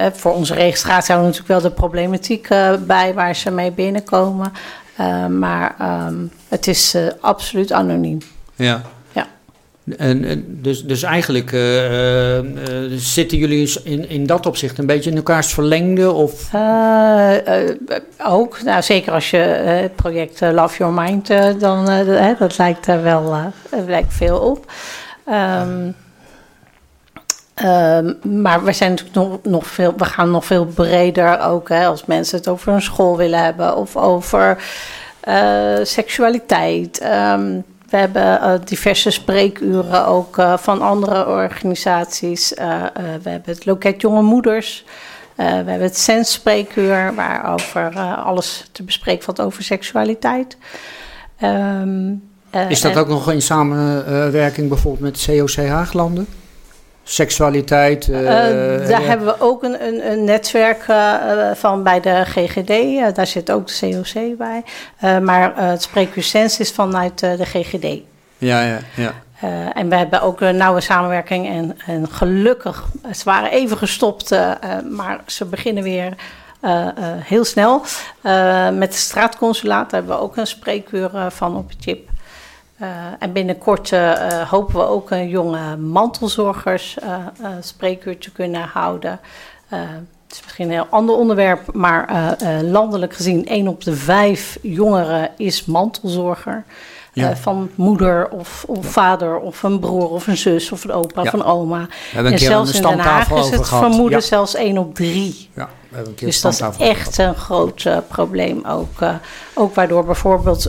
Speaker 5: eh, voor onze registratie houden we natuurlijk wel de problematiek eh, bij waar ze mee binnenkomen. Eh, maar ehm, het is eh, absoluut anoniem.
Speaker 1: Ja.
Speaker 5: Ja.
Speaker 1: En, en dus, dus eigenlijk eh, zitten jullie in, in dat opzicht een beetje in elkaars verlengde? Of,
Speaker 5: ook, nou, zeker als je het project Love Your Mind, dan dat- lijkt er wel lijkt veel op. Ehm, ehm, maar we zijn natuurlijk nog, nog veel, we gaan nog veel breder ook, hè, als mensen het over hun school willen hebben of over eh, seksualiteit. Ehm, we hebben eh, diverse spreekuren ook eh, van andere organisaties. We hebben het Loket Jonge Moeders. We hebben het Sens spreekuur, waarover alles te bespreken valt over seksualiteit. Ehm, eh,
Speaker 1: is dat
Speaker 5: en-
Speaker 1: ook nog in samenwerking bijvoorbeeld met COC Haaglanden? Seksualiteit? eh,
Speaker 5: Eh, daar
Speaker 1: ja.
Speaker 5: hebben we ook een, een, een netwerk eh, eh, van bij de GGD. Eh, daar zit ook de COC bij. Eh, maar eh, het spreekuur Sens is vanuit eh, de GGD.
Speaker 1: Ja, ja, ja.
Speaker 5: Eh, en we hebben ook een nauwe samenwerking. En, en gelukkig, ze waren even gestopt, eh, eh, maar ze beginnen weer eh, eh, heel snel. Eh, met de straatconsulaat daar hebben we ook een spreekuur eh, van op het chip. Eh, en binnenkort eh, eh, hopen we ook een jonge mantelzorgers eh, spreekuur te kunnen houden. Het is misschien een heel ander onderwerp, maar landelijk gezien, één op de vijf jongeren is mantelzorger.
Speaker 1: Ja.
Speaker 5: Van moeder of, of vader of een broer of een zus of een opa
Speaker 1: Ja.
Speaker 5: of een oma. En zelfs
Speaker 1: een
Speaker 5: in Den Haag is het vermoeden
Speaker 1: Ja.
Speaker 5: zelfs één op drie.
Speaker 1: Ja, een keer
Speaker 5: Dus dat is echt een groot probleem ook. ook waardoor bijvoorbeeld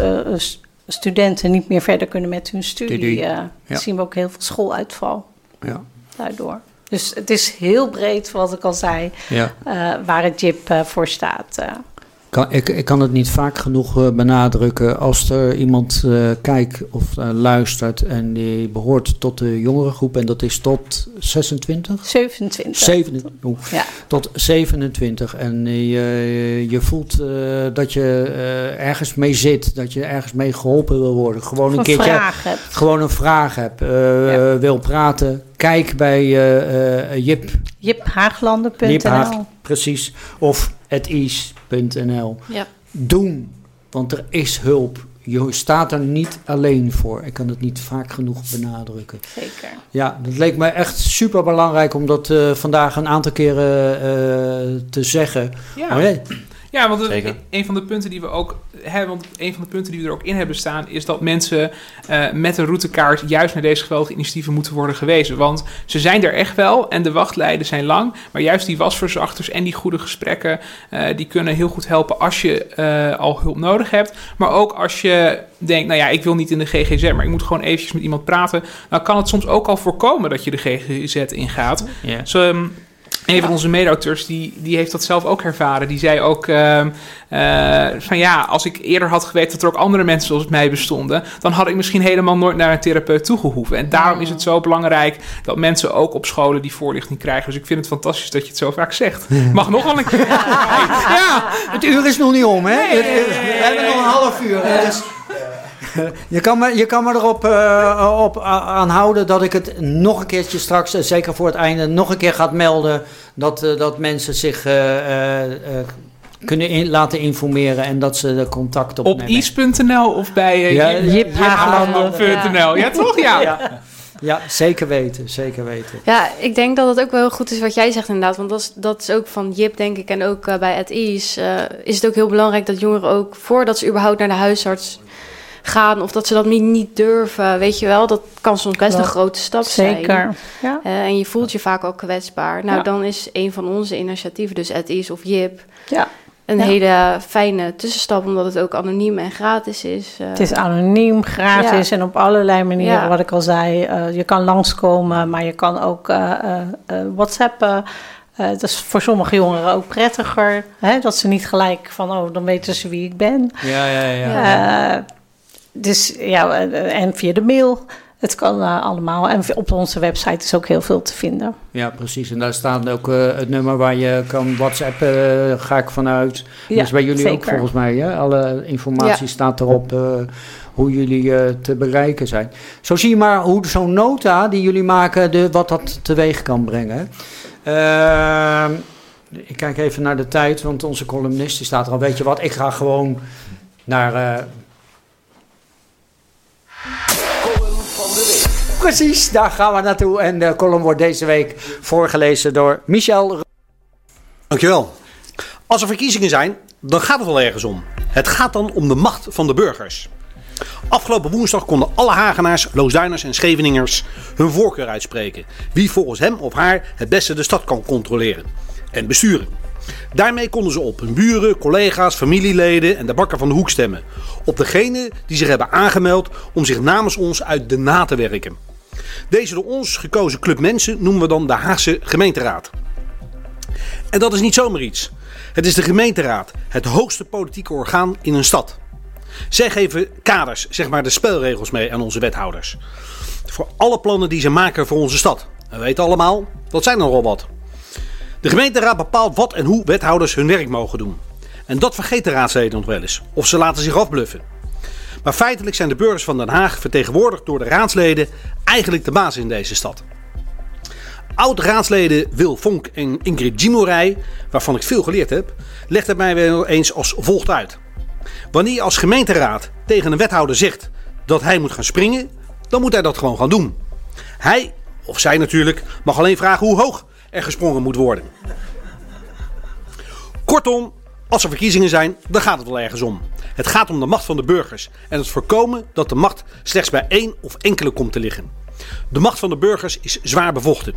Speaker 5: studenten niet meer verder kunnen met hun studie.
Speaker 1: Studie,
Speaker 5: eh,
Speaker 1: ja.
Speaker 5: zien we ook heel veel schooluitval
Speaker 1: Ja.
Speaker 5: daardoor. Dus het is heel breed, wat ik al zei,
Speaker 1: Ja.
Speaker 5: eh, waar het JIP eh, voor staat.
Speaker 1: Kan, ik, ik kan het niet vaak genoeg eh, benadrukken. Als er iemand eh, kijkt of eh, luistert en die behoort tot de jongerengroep, en dat is tot 26?
Speaker 5: 27.
Speaker 1: 27, oeh,
Speaker 5: Ja.
Speaker 1: tot 27. En je, je voelt dat je ergens mee zit, dat je ergens mee geholpen wil worden. Gewoon een
Speaker 5: Of
Speaker 1: keertje
Speaker 5: vraag hebt.
Speaker 1: gewoon een vraag hebt, wil praten. Kijk bij Jip,
Speaker 5: JipHaaglanden.nl
Speaker 1: Jip Haag, precies, of atease.nl.
Speaker 2: Ja.
Speaker 1: Doen, want er is hulp. Je staat er niet alleen voor. Ik kan het niet vaak genoeg benadrukken.
Speaker 5: Zeker.
Speaker 1: Ja, dat leek me echt super belangrijk om dat eh, vandaag een aantal keren eh, te zeggen.
Speaker 3: Ja.
Speaker 1: Oh, nee.
Speaker 3: Ja, want het- een van de punten die we ook hebben, want een van de punten die we er ook in hebben staan, is dat mensen eh, met een routekaart juist naar deze geweldige initiatieven moeten worden gewezen. Want ze zijn er echt wel en de wachtlijden zijn lang, maar juist die wasverzachters en die goede gesprekken, eh, die kunnen heel goed helpen als je eh, al hulp nodig hebt. Maar ook als je denkt, nou ja, ik wil niet in de GGZ, maar ik moet gewoon eventjes met iemand praten. Dan kan het soms ook al voorkomen dat je de GGZ ingaat.
Speaker 1: Ja.
Speaker 3: Dus, ehm, een van onze mede-auteurs die, die heeft dat zelf ook ervaren. Die zei ook ehm, eh, van ja, als ik eerder had geweten dat er ook andere mensen zoals mij bestonden, dan had ik misschien helemaal nooit naar een therapeut toegehoeven. En daarom is het zo belangrijk dat mensen ook op scholen die voorlichting krijgen. Dus ik vind het fantastisch dat je het zo vaak zegt. [laughs] Mag nog wel een keer. ja,
Speaker 1: Het uur is nog niet om, hè? Het- we hebben nog een half uur. hè, Dus, je, kan me, je kan me erop eh, op a- aanhouden dat ik het nog een keertje straks, eh, zeker voor het einde, nog een keer gaat melden. Dat, eh, dat mensen zich eh, eh, eh, kunnen in- laten informeren en dat ze de contact
Speaker 3: Op
Speaker 1: opnemen.
Speaker 3: is.nl of bij uh,
Speaker 1: Ja,
Speaker 3: toch? Ja.
Speaker 1: Ja. ja, zeker weten, zeker weten.
Speaker 2: Ja, ik denk dat het ook wel heel goed is wat jij zegt inderdaad. Want dat is, dat is ook van Jip, denk ik, en ook eh, bij At Ease... eh, is het ook heel belangrijk dat jongeren ook... voordat ze überhaupt naar de huisarts gaan... of dat ze dat niet, niet durven, weet je wel... dat kan soms best een grote stap zijn.
Speaker 5: Zeker. Ja.
Speaker 2: Eh, en je voelt je vaak ook kwetsbaar. Nou,
Speaker 5: Ja.
Speaker 2: dan is een van onze initiatieven, dus At Ease of Jip...
Speaker 5: Ja.
Speaker 2: een
Speaker 5: Ja.
Speaker 2: hele fijne tussenstap... omdat het ook anoniem en gratis is. eh.
Speaker 5: Het is anoniem, gratis en op allerlei manieren,
Speaker 2: Ja.
Speaker 5: wat ik al zei. Eh, je kan langskomen, maar je kan ook eh, eh, eh, whatsappen. Eh, dat is voor sommige jongeren ook prettiger. Hè? Dat ze niet gelijk van, oh, dan weten ze wie ik ben.
Speaker 1: Ja, ja, ja.
Speaker 5: Dus ja, eh, en via de mail. Het kan eh, allemaal. En op onze website is ook heel veel te vinden.
Speaker 1: Ja, precies. En daar staat ook eh, het nummer waar je kan whatsappen, ga ik vanuit.
Speaker 5: Ja,
Speaker 1: dus bij jullie ook volgens mij. Hè? Alle informatie
Speaker 2: Ja. staat
Speaker 1: erop hoe jullie te bereiken zijn. Zo zie je maar hoe zo'n nota die jullie maken, de, wat dat teweeg kan brengen. Ehm, ik kijk even naar de tijd, want onze columnist die staat er al. Weet je wat, ik ga gewoon naar... eh, Precies, daar gaan we naartoe. En de column wordt deze week voorgelezen door Michel
Speaker 10: Dankjewel. Als er verkiezingen zijn, dan gaat het wel ergens om. Het gaat dan om de macht van de burgers. Afgelopen woensdag konden alle Hagenaars, Loosduiners en Scheveningers hun voorkeur uitspreken. Wie volgens hem of haar het beste de stad kan controleren en besturen. Daarmee konden ze op hun buren, collega's, familieleden en de bakker van de hoek stemmen. Op degene die zich hebben aangemeld om zich namens ons uit de na te werken. Deze door ons gekozen club mensen noemen we dan de Haagse gemeenteraad. En dat is niet zomaar iets. Het is de gemeenteraad, het hoogste politieke orgaan in een stad. Zij geven kaders, zeg maar de spelregels mee aan onze wethouders. Voor alle plannen die ze maken voor onze stad. We weten allemaal, dat zijn er al wat. De gemeenteraad bepaalt wat en hoe wethouders hun werk mogen doen. En dat vergeet de raadsleden nog wel eens. Of ze laten zich afbluffen. Maar feitelijk zijn de burgers van Den Haag, vertegenwoordigd door de raadsleden, eigenlijk de baas in deze stad. Oud-raadsleden Wil Vonk en Ingrid Gimorij, waarvan ik veel geleerd heb, legt het mij wel eens als volgt uit. Wanneer je als gemeenteraad tegen een wethouder zegt dat hij moet gaan springen, dan moet hij dat gewoon gaan doen. Hij, of zij natuurlijk, mag alleen vragen hoe hoog er gesprongen moet worden. Kortom, als er verkiezingen zijn, dan gaat het wel ergens om. Het gaat om de macht van de burgers en het voorkomen dat de macht slechts bij één of enkele komt te liggen. De macht van de burgers is zwaar bevochten.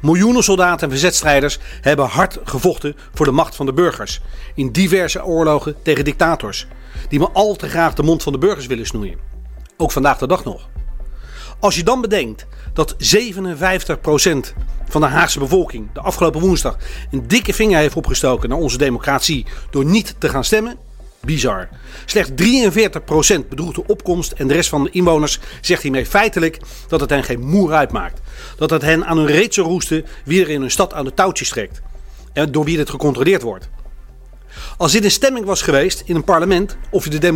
Speaker 10: Miljoenen soldaten en verzetstrijders hebben hard gevochten voor de macht van de burgers. In diverse oorlogen tegen dictators. Die maar al te graag de mond van de burgers willen snoeien. Ook vandaag de dag nog. Als je dan bedenkt dat 57% van de Haagse bevolking de afgelopen woensdag een dikke vinger heeft opgestoken naar onze democratie door niet te gaan stemmen. Bizar. Slechts 43% bedroeg de opkomst en de rest van de inwoners zegt hiermee feitelijk dat het hen geen moer uitmaakt. Dat het hen aan hun reet zou roesten wie er in hun stad aan de touwtjes trekt. En door wie dit gecontroleerd wordt. Als dit een stemming was geweest in een parlement of je de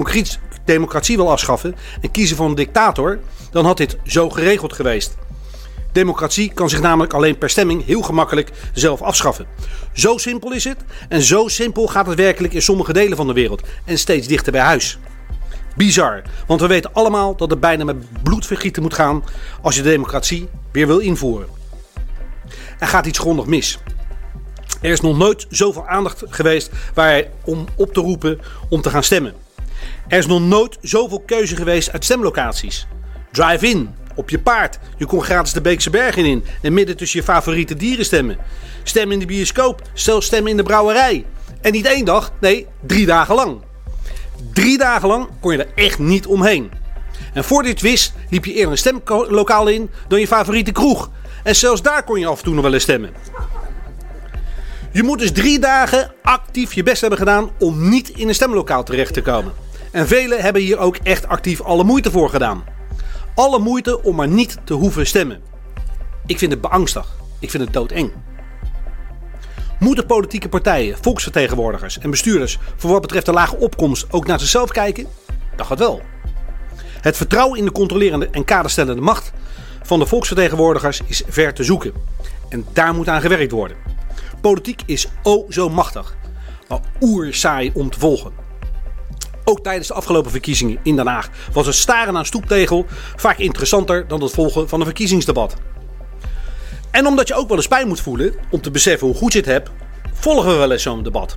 Speaker 10: democratie, wil afschaffen en kiezen voor een dictator, dan had dit zo geregeld geweest. Democratie kan zich namelijk alleen per stemming heel gemakkelijk zelf afschaffen. Zo simpel is het en zo simpel gaat het werkelijk in sommige delen van de wereld en steeds dichter bij huis. Bizar, want we weten allemaal dat het bijna met bloedvergieten moet gaan als je de democratie weer wil invoeren. Er gaat iets grondig mis. Er is nog nooit zoveel aandacht geweest waar om op te roepen om te gaan stemmen. Er is nog nooit zoveel keuze geweest uit stemlocaties. Drive-in, op je paard. Je kon gratis de Beekse Bergen in en midden tussen je favoriete dieren stemmen. Stem in de bioscoop, zelfs stemmen in de brouwerij. En niet één dag, nee, drie dagen lang. Drie dagen lang kon je er echt niet omheen. En voor dit wist liep je eerder een stemlokaal in dan je favoriete kroeg. En zelfs daar kon je af en toe nog wel eens stemmen. Je moet dus drie dagen actief je best hebben gedaan om niet in een stemlokaal terecht te komen. En velen hebben hier ook echt actief alle moeite voor gedaan. Alle moeite om maar niet te hoeven stemmen. Ik vind het beangstig. Ik vind het doodeng. Moeten politieke partijen, volksvertegenwoordigers en bestuurders voor wat betreft de lage opkomst ook naar zichzelf kijken? Dat gaat wel. Het vertrouwen in de controlerende en kaderstellende macht van de volksvertegenwoordigers is ver te zoeken. En daar moet aan gewerkt worden. Politiek is o zo machtig. maar oersaai om te volgen. Ook tijdens de afgelopen verkiezingen in Den Haag was het staren aan stoeptegel vaak interessanter dan het volgen van een verkiezingsdebat. En omdat je ook wel eens pijn moet voelen om te beseffen hoe goed je het hebt, volgen we wel eens zo'n debat.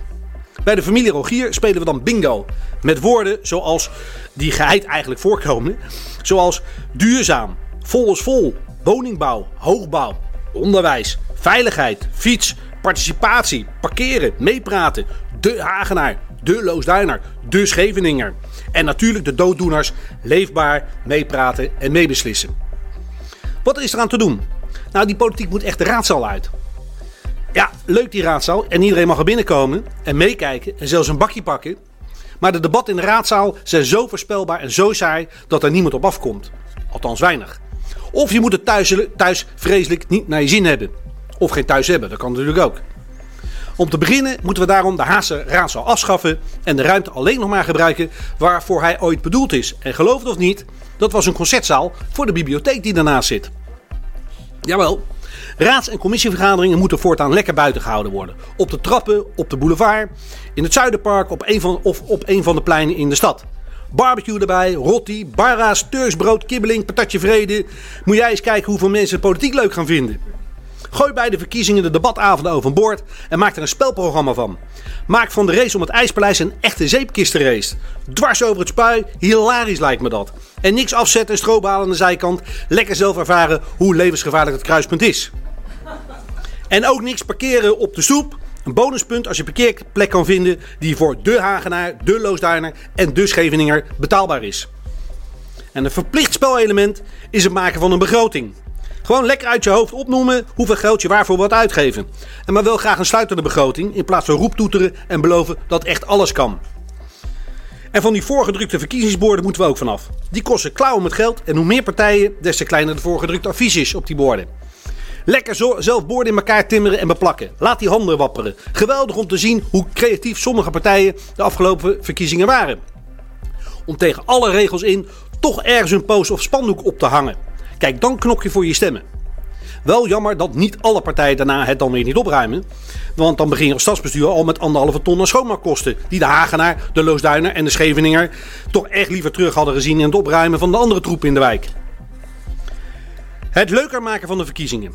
Speaker 10: Bij de familie Rogier spelen we dan bingo. Met woorden zoals die geheid eigenlijk voorkomen. Zoals duurzaam, vol is vol, woningbouw, hoogbouw, onderwijs, veiligheid, fiets, participatie, parkeren, meepraten, de Hagenaar, de Loosduiner, de Scheveninger. En natuurlijk de dooddoeners, leefbaar, meepraten en meebeslissen. Wat is er aan te doen? Nou, die politiek moet echt de raadzaal uit. Ja, leuk die raadzaal en iedereen mag er binnenkomen en meekijken en zelfs een bakje pakken. Maar de debatten in de raadzaal zijn zo voorspelbaar en zo saai dat er niemand op afkomt. Althans weinig. Of je moet het thuis, thuis vreselijk niet naar je zin hebben. Of geen thuis hebben, dat kan natuurlijk ook. Om te beginnen moeten we daarom de Haagse raadzaal afschaffen en de ruimte alleen nog maar gebruiken waarvoor hij ooit bedoeld is. En geloof het of niet, dat was een concertzaal voor de bibliotheek die daarnaast zit. Jawel, raads- en commissievergaderingen moeten voortaan lekker buiten gehouden worden. Op de trappen, op de boulevard, in het Zuiderpark op een van, of op een van de pleinen in de stad. Barbecue erbij, rotti, barra's, teursbrood, kibbeling, patatje vrede. Moet jij eens kijken hoeveel mensen politiek leuk gaan vinden. Gooi bij de verkiezingen de debatavonden overboord en maak er een spelprogramma van. Maak van de race om het IJspaleis een echte zeepkistenrace. Dwars over het spui, hilarisch lijkt me dat. En niks afzetten en strobalen aan de zijkant. Lekker zelf ervaren hoe levensgevaarlijk het kruispunt is. En ook niks parkeren op de stoep. Een bonuspunt als je parkeerplek kan vinden die voor de Hagenaar, de Loosduiner en de Scheveninger betaalbaar is. En een verplicht spelelement is het maken van een begroting. Gewoon lekker uit je hoofd opnoemen hoeveel geld je waarvoor wilt uitgeven. En maar wel graag een sluitende begroting in plaats van roeptoeteren en beloven dat echt alles kan. En van die voorgedrukte verkiezingsborden moeten we ook vanaf. Die kosten klauwen met geld en hoe meer partijen, des te kleiner de voorgedrukte advies is op die borden. Lekker zelf borden in elkaar timmeren en beplakken. Laat die handen wapperen. Geweldig om te zien hoe creatief sommige partijen de afgelopen verkiezingen waren. Om tegen alle regels in toch ergens een poster of spandoek op te hangen. Kijk, dan knok je voor je stemmen. Wel jammer dat niet alle partijen daarna het dan weer niet opruimen. Want dan begin je als stadsbestuur al met anderhalve ton aan schoonmaakkosten. Die de Hagenaar, de Loosduiner en de Scheveninger toch echt liever terug hadden gezien in het opruimen van de andere troepen in de wijk. Het leuker maken van de verkiezingen.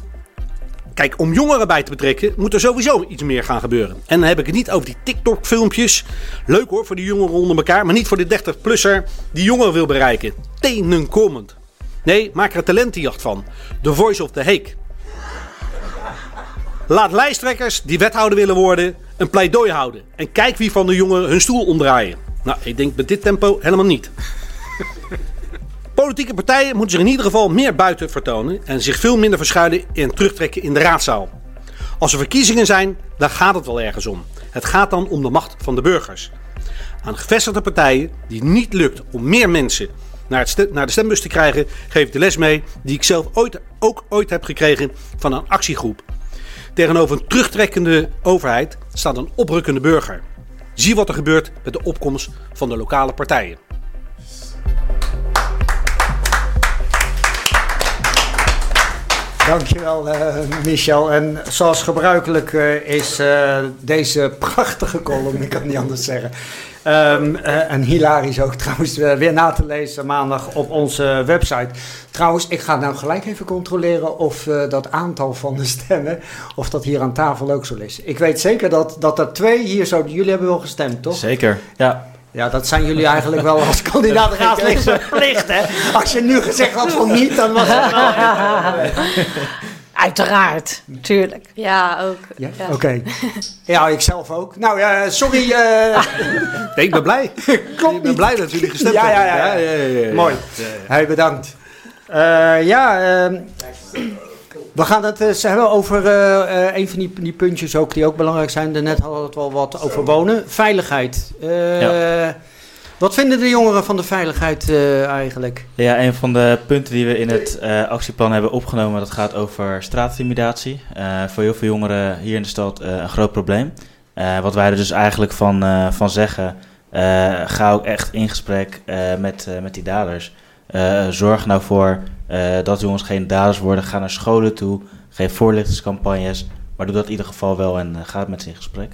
Speaker 10: Kijk, om jongeren bij te betrekken moet er sowieso iets meer gaan gebeuren. En dan heb ik het niet over die TikTok-filmpjes. Leuk hoor voor die jongeren onder elkaar, maar niet voor de 30-plusser die jongeren wil bereiken. Tenenkomend. Nee, maak er een talentenjacht van. The Voice of the Heek. Laat lijsttrekkers die wethouder willen worden een pleidooi houden. En kijk wie van de jongeren hun stoel omdraaien. Nou, ik denk met dit tempo helemaal niet. Politieke partijen moeten zich in ieder geval meer buiten vertonen en zich veel minder verschuilen en terugtrekken in de raadzaal. Als er verkiezingen zijn, dan gaat het wel ergens om. Het gaat dan om de macht van de burgers. Aan gevestigde partijen die niet lukt om meer mensen naar, het de stembus te krijgen, geef ik de les mee die ik zelf ooit, ook ooit heb gekregen van een actiegroep. Tegenover een terugtrekkende overheid staat een oprukkende burger. Zie wat er gebeurt met de opkomst van de lokale partijen.
Speaker 1: Dankjewel, uh, Michel. En zoals gebruikelijk uh, is uh, deze prachtige column, ik kan niet anders zeggen. Um, en hilarisch ook trouwens, weer na te lezen maandag op onze website. Trouwens, ik ga nou gelijk even controleren of dat aantal van de stemmen, of dat hier aan tafel ook zo is. Ik weet zeker dat, dat er twee hier zo, jullie hebben wel gestemd, toch?
Speaker 4: Zeker, ja.
Speaker 1: Ja, dat zijn jullie eigenlijk wel als [laughs] kandidaat raadslid verplicht, hè? Als je nu gezegd had van niet, dan was het wel... [laughs]
Speaker 5: Uiteraard, natuurlijk.
Speaker 2: Ja, ook.
Speaker 1: Ja? ja. Oké. Okay. [laughs] Ja, ik zelf ook. Nou ja, sorry. Uh... [laughs]
Speaker 10: nee, ik ben blij. [laughs]
Speaker 1: Klopt
Speaker 10: Ik ben blij dat jullie gestemd
Speaker 1: ja,
Speaker 10: hebben.
Speaker 1: Ja, ja, ja. ja, ja, ja Mooi. Hey, bedankt. Uh, ja, uh, we gaan het eens hebben over uh, een van die, die, puntjes ook die ook belangrijk zijn. Daarnet hadden we het wel wat over wonen. Veiligheid. Ja. Wat vinden de jongeren van de veiligheid uh, eigenlijk?
Speaker 4: Ja, een van de punten die we in het uh, actieplan hebben opgenomen, dat gaat over straatintimidatie. Uh, voor heel veel jongeren hier in de stad een groot probleem. wat wij er dus eigenlijk van, van zeggen, ga ook echt in gesprek met, met die daders. zorg nou voor dat jongens geen daders worden. Ga naar scholen toe, geef voorlichtingscampagnes. Maar doe dat in ieder geval wel en ga met ze in gesprek.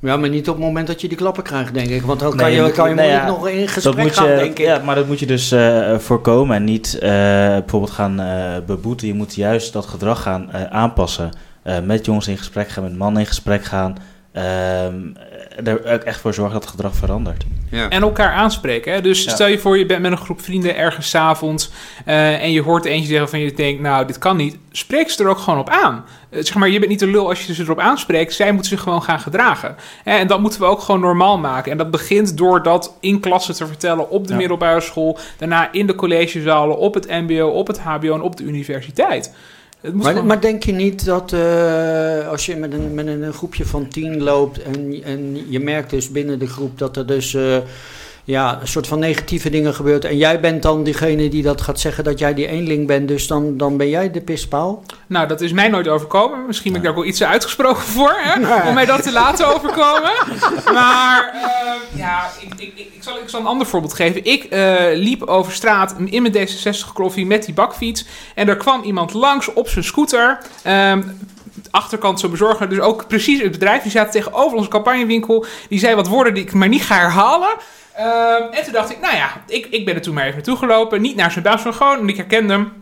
Speaker 1: Ja, maar niet op het moment dat je die klappen krijgt, denk ik. Want dan kan
Speaker 4: Nee,
Speaker 1: je, kan je
Speaker 4: nee,
Speaker 1: moeilijk
Speaker 4: ja,
Speaker 1: nog in gesprek gaan, denk ik.
Speaker 4: ja, maar dat moet je dus eh, voorkomen en niet eh, bijvoorbeeld gaan eh, beboeten. Je moet juist dat gedrag gaan aanpassen. Met jongens in gesprek gaan, met mannen in gesprek gaan. Ehm, er ook echt voor zorgen dat het gedrag verandert.
Speaker 1: Ja.
Speaker 3: En elkaar aanspreken. Hè? Dus
Speaker 4: Ja.
Speaker 3: stel je voor, je bent met een groep vrienden ergens 's avonds eh, en je hoort eentje zeggen van je denkt, nou, dit kan niet. Spreek ze er ook gewoon op aan. Eh, zeg maar, je bent niet de lul als je ze erop aanspreekt. Zij moeten zich gewoon gaan gedragen. Hè? En dat moeten we ook gewoon normaal maken. En dat begint door dat in klassen te vertellen op de
Speaker 4: Ja.
Speaker 3: middelbare school, daarna in de collegezalen, op het mbo, op het hbo en op de universiteit. Gewoon-
Speaker 1: maar denk je niet dat eh, als je met een, met een groepje van tien loopt en, en je merkt dus binnen de groep dat er dus eh, ja, een soort van negatieve dingen gebeurt en jij bent dan diegene die dat gaat zeggen dat jij die eenling bent, dus dan, dan ben jij de pispaal?
Speaker 3: Nou, dat is mij nooit overkomen. Misschien ben ik daar ook wel iets uitgesproken voor, hè? om mij dat te laten [laughs] overkomen. Maar eh, ja, ik, ik, ik, ik zal, ik zal een ander voorbeeld geven. Ik eh, liep over straat in mijn D66-kloffie met die bakfiets. En er kwam iemand langs op zijn scooter. Ehm, achterkant zo bezorger, dus ook precies het bedrijf. Die zaten tegenover onze campagnewinkel. Die zei wat woorden die ik maar niet ga herhalen. Ehm, en toen dacht ik, nou ja, ik, ik ben er toen maar even naartoe gelopen. Niet naar zijn baas, maar gewoon, en ik herkende hem.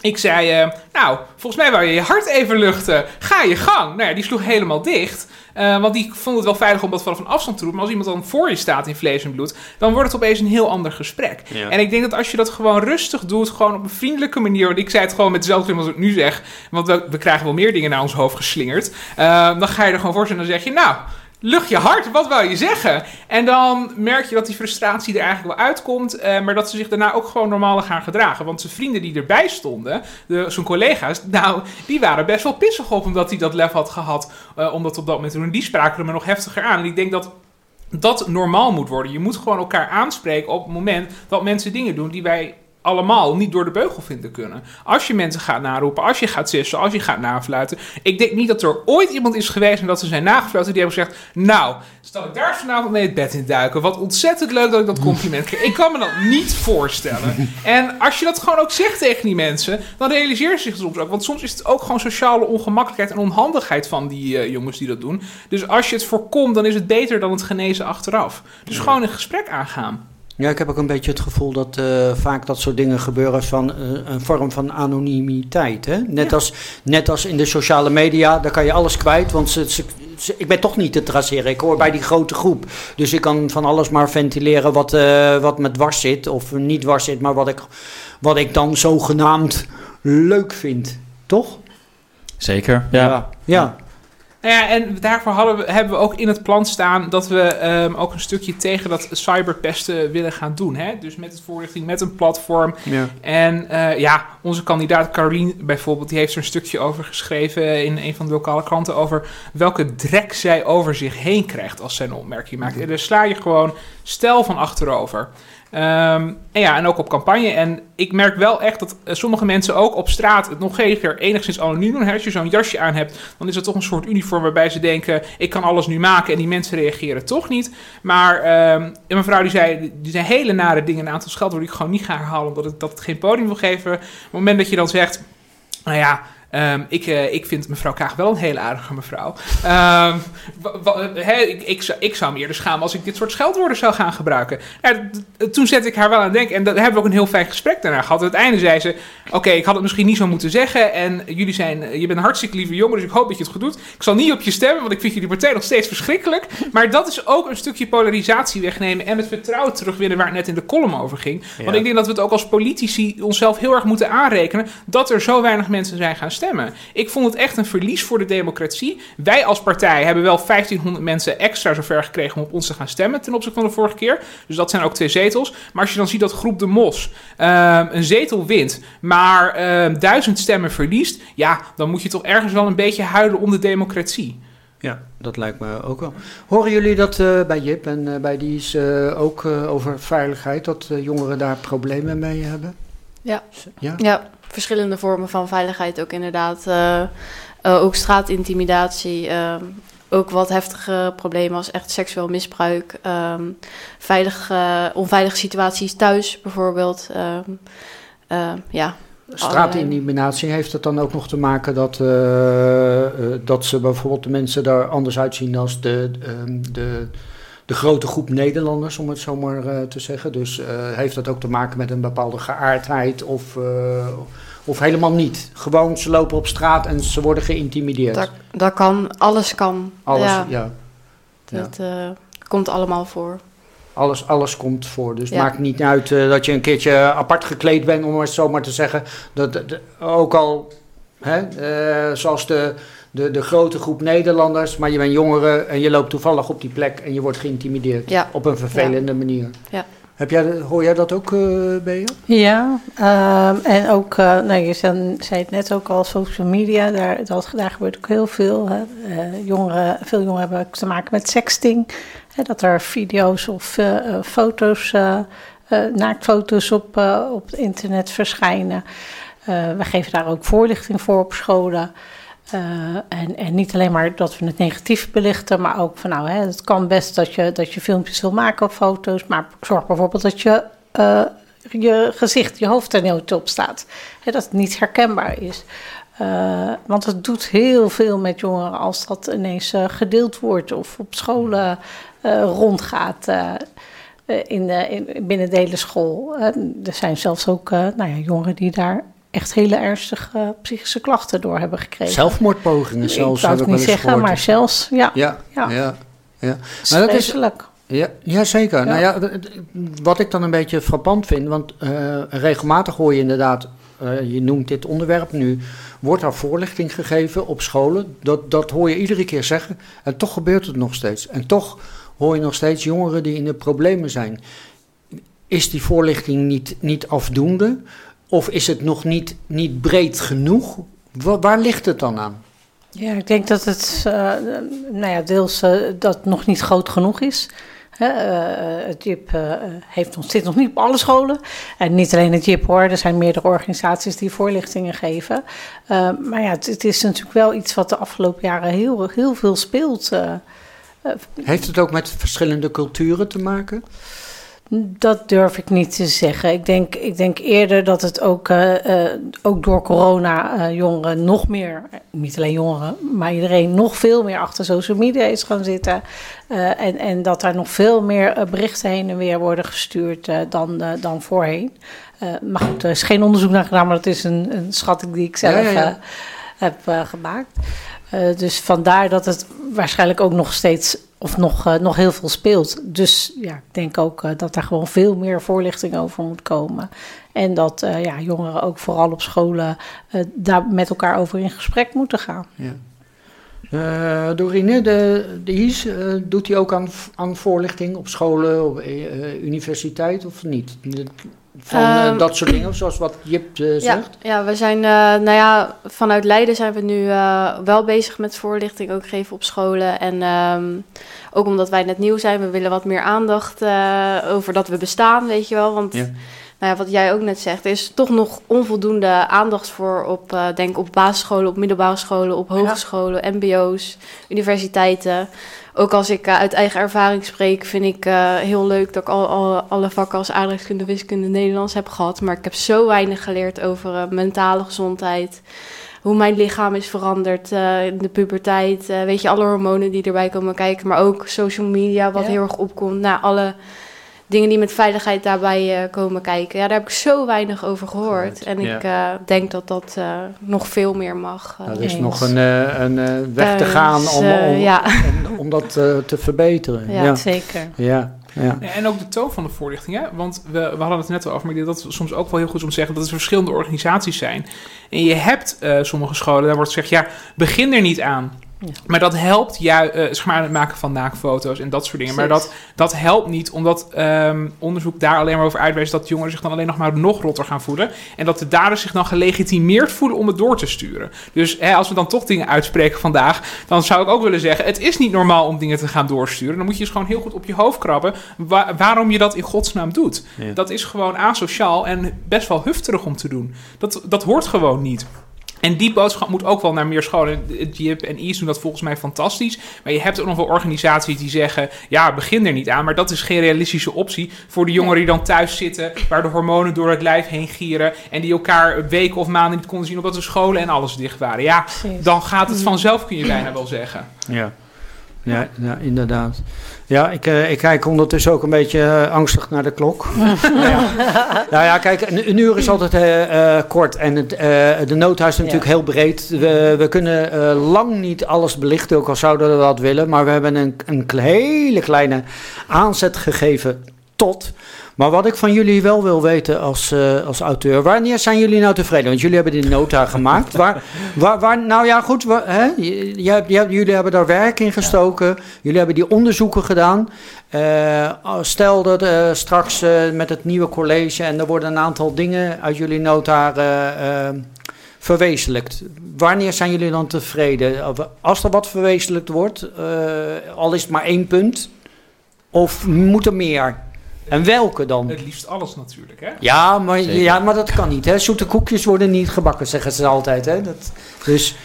Speaker 3: Ik zei, eh, nou, volgens mij wou je je hart even luchten. Ga je gang. Nou ja, die sloeg helemaal dicht. Eh, want die vond het wel veilig om dat vanaf een afstand te doen. Maar als iemand dan voor je staat in vlees en bloed, dan wordt het opeens een heel ander gesprek.
Speaker 1: Ja.
Speaker 3: En ik denk dat als je dat gewoon rustig doet, gewoon op een vriendelijke manier. Want ik zei het gewoon met dezelfde als ik nu zeg. Want we, we krijgen wel meer dingen naar ons hoofd geslingerd. Eh, dan ga je er gewoon voor zitten en dan zeg je, nou, lucht je hart, wat wou je zeggen? En dan merk je dat die frustratie er eigenlijk wel uitkomt, eh, maar dat ze zich daarna ook gewoon normaal gaan gedragen. Want zijn vrienden die erbij stonden, de, zijn collega's, nou, die waren best wel pissig op omdat hij dat lef had gehad, eh, om dat op dat moment te doen. En die spraken er me nog heftiger aan. En ik denk dat dat normaal moet worden. Je moet gewoon elkaar aanspreken op het moment dat mensen dingen doen die wij allemaal niet door de beugel vinden kunnen. Als je mensen gaat naroepen, als je gaat sissen, als je gaat nafluiten. Ik denk niet dat er ooit iemand is geweest en dat ze zijn nagefluiten die hebben gezegd... Nou, zal ik daar vanavond mee het bed in duiken? Wat ontzettend leuk dat ik dat compliment kreeg. Ik kan me dat niet voorstellen. En als je dat gewoon ook zegt tegen die mensen, dan realiseren ze zich soms ook. Want soms is het ook gewoon sociale ongemakkelijkheid en onhandigheid van die eh, jongens die dat doen. Dus als je het voorkomt, dan is het beter dan het genezen achteraf. Dus gewoon een gesprek aangaan.
Speaker 1: Ja, ik heb ook een beetje het gevoel dat eh, vaak dat soort dingen gebeuren van eh, een vorm van anonimiteit. Hè? Net, als, net als in de sociale media, daar kan je alles kwijt, want ze, ze, ze- ik ben toch niet te traceren. Ik hoor bij die grote groep. Dus ik kan van alles maar ventileren wat, eh, wat me dwars zit, of niet dwars zit, maar wat ik, wat ik dan zogenaamd leuk vind. Toch?
Speaker 4: Zeker.
Speaker 1: Ja. ja.
Speaker 3: Nou ja, en daarvoor hadden we, hebben we ook in het plan staan dat we ehm, ook een stukje tegen dat cyberpesten willen gaan doen. Hè? Dus met het voorlichting, met een platform.
Speaker 1: ja.
Speaker 3: En eh, ja, onze kandidaat Carolien bijvoorbeeld, die heeft er een stukje over geschreven in een van de lokale kranten over welke drek zij over zich heen krijgt als zij een opmerking maakt. En daar sla je gewoon stijl van achterover. Ehm, en ja, en ook op campagne. En ik merk wel echt dat eh, sommige mensen ook op straat het nog keer enigszins anoniem doen. Als je zo'n jasje aan hebt, dan is het toch een soort uniform waarbij ze denken: ik kan alles nu maken. En die mensen reageren toch niet. Maar ehm, en mijn vrouw die zei: die zijn hele nare dingen, een aantal scheldwoorden die ik gewoon niet ga herhalen, omdat ik dat het geen podium wil geven. Op het moment dat je dan zegt: nou ja. Ehm, ik, eh, ik vind mevrouw Kaag wel een hele aardige mevrouw. Ehm, ik, ik, zou, ik zou me eerder schamen als ik dit soort scheldwoorden zou gaan gebruiken. Ja, d- toen zette ik haar wel aan het denken. En daar hebben we ook een heel fijn gesprek daarna gehad. Aan het einde zei ze: Oké, ik had het misschien niet zo moeten zeggen. En jullie zijn, je bent een hartstikke lieve jongen, dus ik hoop dat je het goed doet. Ik zal niet op je stemmen, want ik vind jullie partij nog steeds verschrikkelijk. Maar dat is ook een stukje polarisatie wegnemen en het vertrouwen terugwinnen waar het net in de column over ging. Want ik denk dat we het ook als politici onszelf heel erg moeten aanrekenen dat er zo weinig mensen zijn gaan stemmen. Ik vond het echt een verlies voor de democratie. Wij als partij hebben wel 1500 mensen extra zover gekregen om op ons te gaan stemmen ten opzichte van de vorige keer. Dus dat zijn ook twee zetels. Maar als je dan ziet dat Groep de Mos ehm, een zetel wint, maar ehm, duizend stemmen verliest, ja, dan moet je toch ergens wel een beetje huilen om de democratie.
Speaker 1: Ja, dat lijkt me ook wel. Horen jullie dat eh, bij Jip en eh, bij die is eh, ook eh, over veiligheid, dat jongeren daar problemen mee hebben?
Speaker 2: Ja.
Speaker 1: Ja?
Speaker 2: Ja, verschillende vormen van veiligheid ook inderdaad. Eh, eh, ook straatintimidatie. ehm, ook wat heftige problemen als echt seksueel misbruik. ehm, veilig, eh, onveilige situaties thuis bijvoorbeeld. ehm, eh, ja,
Speaker 1: straateliminatie, heeft het dan ook nog te maken dat, dat ze bijvoorbeeld de mensen daar anders uitzien als de, de, de grote groep Nederlanders, om het zo maar eh, te zeggen? Dus eh, heeft dat ook te maken met een bepaalde geaardheid of, eh, of helemaal niet? Gewoon, ze lopen op straat en ze worden geïntimideerd.
Speaker 2: Dat, dat kan, alles kan.
Speaker 1: Alles,
Speaker 2: ja,
Speaker 1: ja.
Speaker 2: Dat komt allemaal voor.
Speaker 1: Alles, alles komt voor. Dus het
Speaker 2: Ja.
Speaker 1: maakt niet uit dat je een keertje apart gekleed bent, om het zo maar te zeggen. Dat, dat- ook al, hè, zoals de, de, de grote groep Nederlanders, maar je bent jongeren en je loopt toevallig op die plek en je wordt geïntimideerd.
Speaker 2: Ja.
Speaker 1: Op een vervelende manier.
Speaker 2: Ja.
Speaker 1: Heb jij, hoor jij dat ook, eh Bea?
Speaker 5: Ja, ehm, en ook, eh, nou, je zei, zei het net ook al, social media, daar, dat, daar gebeurt ook heel veel. Hè. Eh, jongeren, veel jongeren hebben ook te maken met sexting. Hè, dat er video's of foto's, naaktfoto's op, eh, op het internet verschijnen. Eh, we geven daar ook voorlichting voor op scholen. Eh, en, en niet alleen maar dat we het negatief belichten, maar ook van nou, hè, het kan best dat je, dat je filmpjes wil maken of foto's, maar zorg bijvoorbeeld dat je eh, je gezicht, je hoofd er nooit op staat. Hè, dat het niet herkenbaar is. Eh, want het doet heel veel met jongeren als dat ineens gedeeld wordt of op scholen rondgaat. in de, in, binnen de hele school. Er zijn zelfs ook nou ja, jongeren die daar echt hele ernstige psychische klachten door hebben gekregen.
Speaker 1: Zelfmoordpogingen zelfs,
Speaker 5: Ik zou het niet zeggen,
Speaker 1: gehoord.
Speaker 5: maar zelfs, ja.
Speaker 1: Ja, ja,
Speaker 5: Ja.
Speaker 1: Maar dat is. Ja, ja zeker. Nou ja, wat ik dan een beetje frappant vind, want eh, regelmatig hoor je inderdaad, eh, je noemt dit onderwerp nu, wordt er voorlichting gegeven op scholen. Dat, dat hoor je iedere keer zeggen. En toch gebeurt het nog steeds. En toch hoor je nog steeds jongeren die in de problemen zijn. Is die voorlichting niet, niet afdoende? Of is het nog niet, niet breed genoeg? Wa- waar ligt het dan aan?
Speaker 5: Ja, ik denk dat het, eh, nou ja, deels eh, dat nog niet groot genoeg is. Hè, eh, het JIP heeft nog, zit nog niet op alle scholen. En niet alleen het JIP hoor, er zijn meerdere organisaties die voorlichtingen geven. Maar ja, het, het is natuurlijk wel iets wat de afgelopen jaren heel, heel veel speelt.
Speaker 1: Heeft het ook met verschillende culturen te maken?
Speaker 5: Dat durf ik niet te zeggen. Ik denk, ik denk eerder dat het ook, eh, eh, ook door corona eh, jongeren nog meer, niet alleen jongeren, maar iedereen nog veel meer achter social media is gaan zitten. En, en dat daar nog veel meer berichten heen en weer worden gestuurd dan, dan voorheen. Maar goed, er is geen onderzoek naar gedaan, maar dat is een, een schatting die ik zelf
Speaker 1: Ja, ja, ja.
Speaker 5: heb gemaakt. Dus vandaar dat het waarschijnlijk ook nog steeds of nog, eh, nog heel veel speelt. Dus ja, ik denk ook eh, dat daar gewoon veel meer voorlichting over moet komen. En dat eh, ja, jongeren ook vooral op scholen daar met elkaar over in gesprek moeten gaan.
Speaker 1: Ja. Dorine, de, de IS, doet hij ook aan, aan voorlichting op scholen, op universiteit of niet? Van eh,
Speaker 2: Ehm,
Speaker 1: dat soort dingen, zoals wat Jip eh,
Speaker 2: Ja,
Speaker 1: zegt?
Speaker 2: ja, we zijn, eh, nou ja, vanuit Leiden zijn we nu eh, wel bezig met voorlichting ook geven op scholen. En ehm, ook omdat wij net nieuw zijn, we willen wat meer aandacht eh, over dat we bestaan, weet je wel. Want
Speaker 1: Ja.
Speaker 2: nou ja, wat jij ook net zegt, er is toch nog onvoldoende aandacht voor op, eh, denk op basisscholen, op middelbare scholen, op hogescholen, mbo's, universiteiten. Ook als ik eh, uit eigen ervaring spreek, vind ik eh, heel leuk dat ik al, al- alle vakken als aardrijkskunde, wiskunde, Nederlands heb gehad. Maar ik heb zo weinig geleerd over eh, mentale gezondheid. Hoe mijn lichaam is veranderd in de puberteit. weet je, alle hormonen die erbij komen kijken. Maar ook social media, wat
Speaker 5: Ja.
Speaker 2: heel erg opkomt. Nou, alle dingen die met veiligheid daarbij eh, komen kijken. Ja, daar heb ik zo weinig over gehoord. En
Speaker 1: Ja.
Speaker 2: ik eh, denk dat dat eh, nog veel meer mag.
Speaker 1: Nou, er is
Speaker 5: eens.
Speaker 1: nog een, eh, een eh, weg te gaan om, om,
Speaker 2: ja.
Speaker 1: om, om dat eh, te verbeteren.
Speaker 2: Ja,
Speaker 1: ja.
Speaker 5: Zeker.
Speaker 1: ja, ja.
Speaker 3: En ook de toon van de voorlichting. Hè? Want we, we hadden het net al over, maar ik denk dat het soms ook wel heel goed is om te zeggen dat er verschillende organisaties zijn. En je hebt eh, sommige scholen, daar wordt gezegd, ja, begin er niet aan.
Speaker 5: Ja.
Speaker 3: Maar dat helpt jou, eh zeg maar, het maken van naakfoto's en dat soort dingen. Maar dat, dat helpt niet, omdat ehm, onderzoek daar alleen maar over uitwijst dat jongeren zich dan alleen nog maar nog rotter gaan voelen. En dat de daders zich dan gelegitimeerd voelen om het door te sturen. Dus hè, als we dan toch dingen uitspreken vandaag, dan zou ik ook willen zeggen: het is niet normaal om dingen te gaan doorsturen. Dan moet je dus gewoon heel goed op je hoofd krabben wa- waarom je dat in godsnaam doet.
Speaker 1: Ja.
Speaker 3: Dat is gewoon asociaal en best wel hufterig om te doen. Dat, dat hoort gewoon niet. En die boodschap moet ook wel naar meer scholen. JIP en IS doen dat volgens mij fantastisch. Maar je hebt ook nog wel organisaties die zeggen... ja, begin er niet aan. Maar dat is geen realistische optie voor de jongeren die dan thuis zitten... waar de hormonen door het lijf heen gieren... en die elkaar weken of maanden niet konden zien... omdat de scholen en alles dicht waren. Ja,
Speaker 5: Precies.
Speaker 3: dan gaat het vanzelf, kun je bijna wel zeggen.
Speaker 1: Ja. Ja, ja, inderdaad. Ja, ik, eh, ik kijk ondertussen ook een beetje eh, angstig naar de klok. [laughs] nou, ja. nou ja, kijk, een, een uur is altijd eh, kort en het, de noodhuis is natuurlijk heel breed. We, we kunnen lang niet alles belichten, ook al zouden we dat willen. Maar we hebben een, een hele kleine aanzet gegeven tot. Maar wat ik van jullie wel wil weten als, eh, als auteur, wanneer zijn jullie nou tevreden? Want jullie hebben die nota [laughs] gemaakt. Waar, waar, nou ja, goed, jullie hebben daar werk in gestoken. Jullie hebben die onderzoeken gedaan. Eh, stel dat eh, straks met het nieuwe college en er worden een aantal dingen uit jullie nota verwezenlijkt. Wanneer zijn jullie dan tevreden? Als er wat verwezenlijkt wordt, al is het maar één punt, of moet er meer? En welke dan?
Speaker 3: Het liefst alles natuurlijk, hè?
Speaker 1: Ja, maar,
Speaker 4: Zeker.
Speaker 1: ja, maar dat kan niet. Hè? Zoete koekjes worden niet gebakken, zeggen ze altijd. Hè? Dat, dus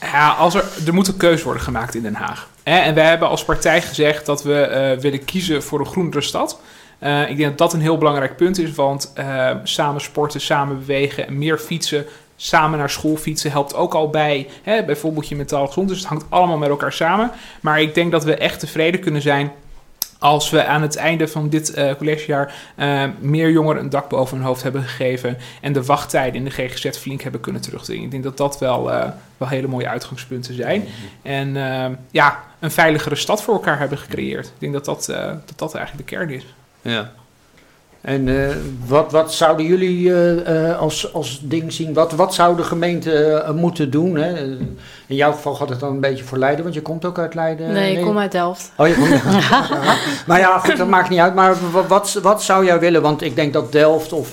Speaker 3: Ja, als er, er moet een keuze worden gemaakt in Den Haag. Hè? En wij hebben als partij gezegd dat we eh, willen kiezen voor een groenere stad. Eh, ik denk dat dat een heel belangrijk punt is, want eh, samen sporten, samen bewegen en meer fietsen, samen naar school fietsen helpt ook al bij hè, bijvoorbeeld je mentaal gezond. Dus het hangt allemaal met elkaar samen. Maar ik denk dat we echt tevreden kunnen zijn als we aan het einde van dit eh, collegejaar eh, meer jongeren een dak boven hun hoofd hebben gegeven en de wachttijden in de GGZ flink hebben kunnen terugdringen. Ik denk dat dat wel, eh, wel hele mooie uitgangspunten zijn. En ja, een veiligere stad voor elkaar hebben gecreëerd. Ik denk dat dat, dat, dat eigenlijk de kern is.
Speaker 1: Ja. En eh, wat, wat zouden jullie eh, eh, als, als ding zien? Wat, wat zou de gemeente moeten doen? Hè? In jouw geval gaat het dan een beetje voor Leiden, want je komt ook uit Leiden.
Speaker 2: nee, ik kom uit Delft.
Speaker 1: Oh, je komt [laughs] [laughs] Maar ja, goed, dat maakt niet uit. Maar wat, wat, wat zou jij willen? Want ik denk dat Delft of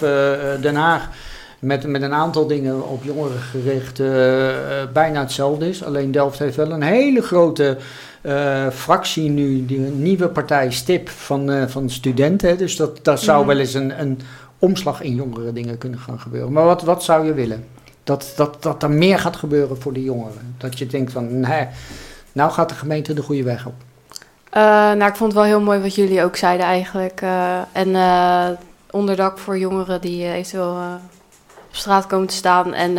Speaker 1: Den Haag met, met een aantal dingen op jongeren gericht bijna hetzelfde is. Alleen Delft heeft wel een hele grote eh, fractie nu, die nieuwe partij STIP van, eh, van studenten. Dus dat, daar zou
Speaker 2: Mhm.
Speaker 1: wel eens een, een omslag in jongere dingen kunnen gaan gebeuren. Maar wat, wat zou je willen? Dat, dat, dat er meer gaat gebeuren voor de jongeren. Dat je denkt van, nee, nou gaat de gemeente de goede weg op.
Speaker 2: Eh, nou, ik vond het wel heel mooi wat jullie ook zeiden eigenlijk. En onderdak voor jongeren die eventueel op straat komen te staan. En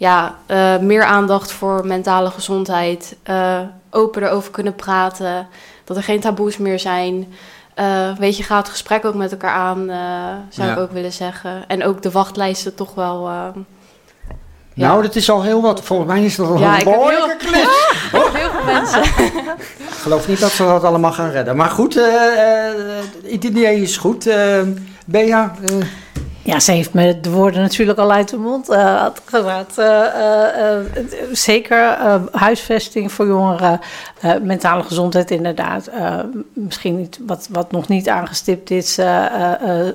Speaker 2: ja, eh, meer aandacht voor mentale gezondheid. eh open erover kunnen praten. Dat er geen taboes meer zijn. Eh, weet je, ga het gesprek ook met elkaar aan, zou
Speaker 1: Ja.
Speaker 2: ik ook willen zeggen. En ook de wachtlijsten toch wel... eh, Ja.
Speaker 1: Nou, dat is al heel wat. Volgens mij is dat al
Speaker 2: Ja,
Speaker 1: een
Speaker 2: ik heb
Speaker 1: behoorlijke klus. [laughs]
Speaker 2: heel veel mensen.
Speaker 1: Ik geloof niet dat ze dat allemaal gaan redden. Maar goed, eh, eh, het idee is goed. Bea, eh,
Speaker 5: Ja, ze heeft me de woorden natuurlijk al uit de mond eh, zeker huisvesting voor jongeren, mentale gezondheid inderdaad. Misschien niet, wat, wat nog niet aangestipt is,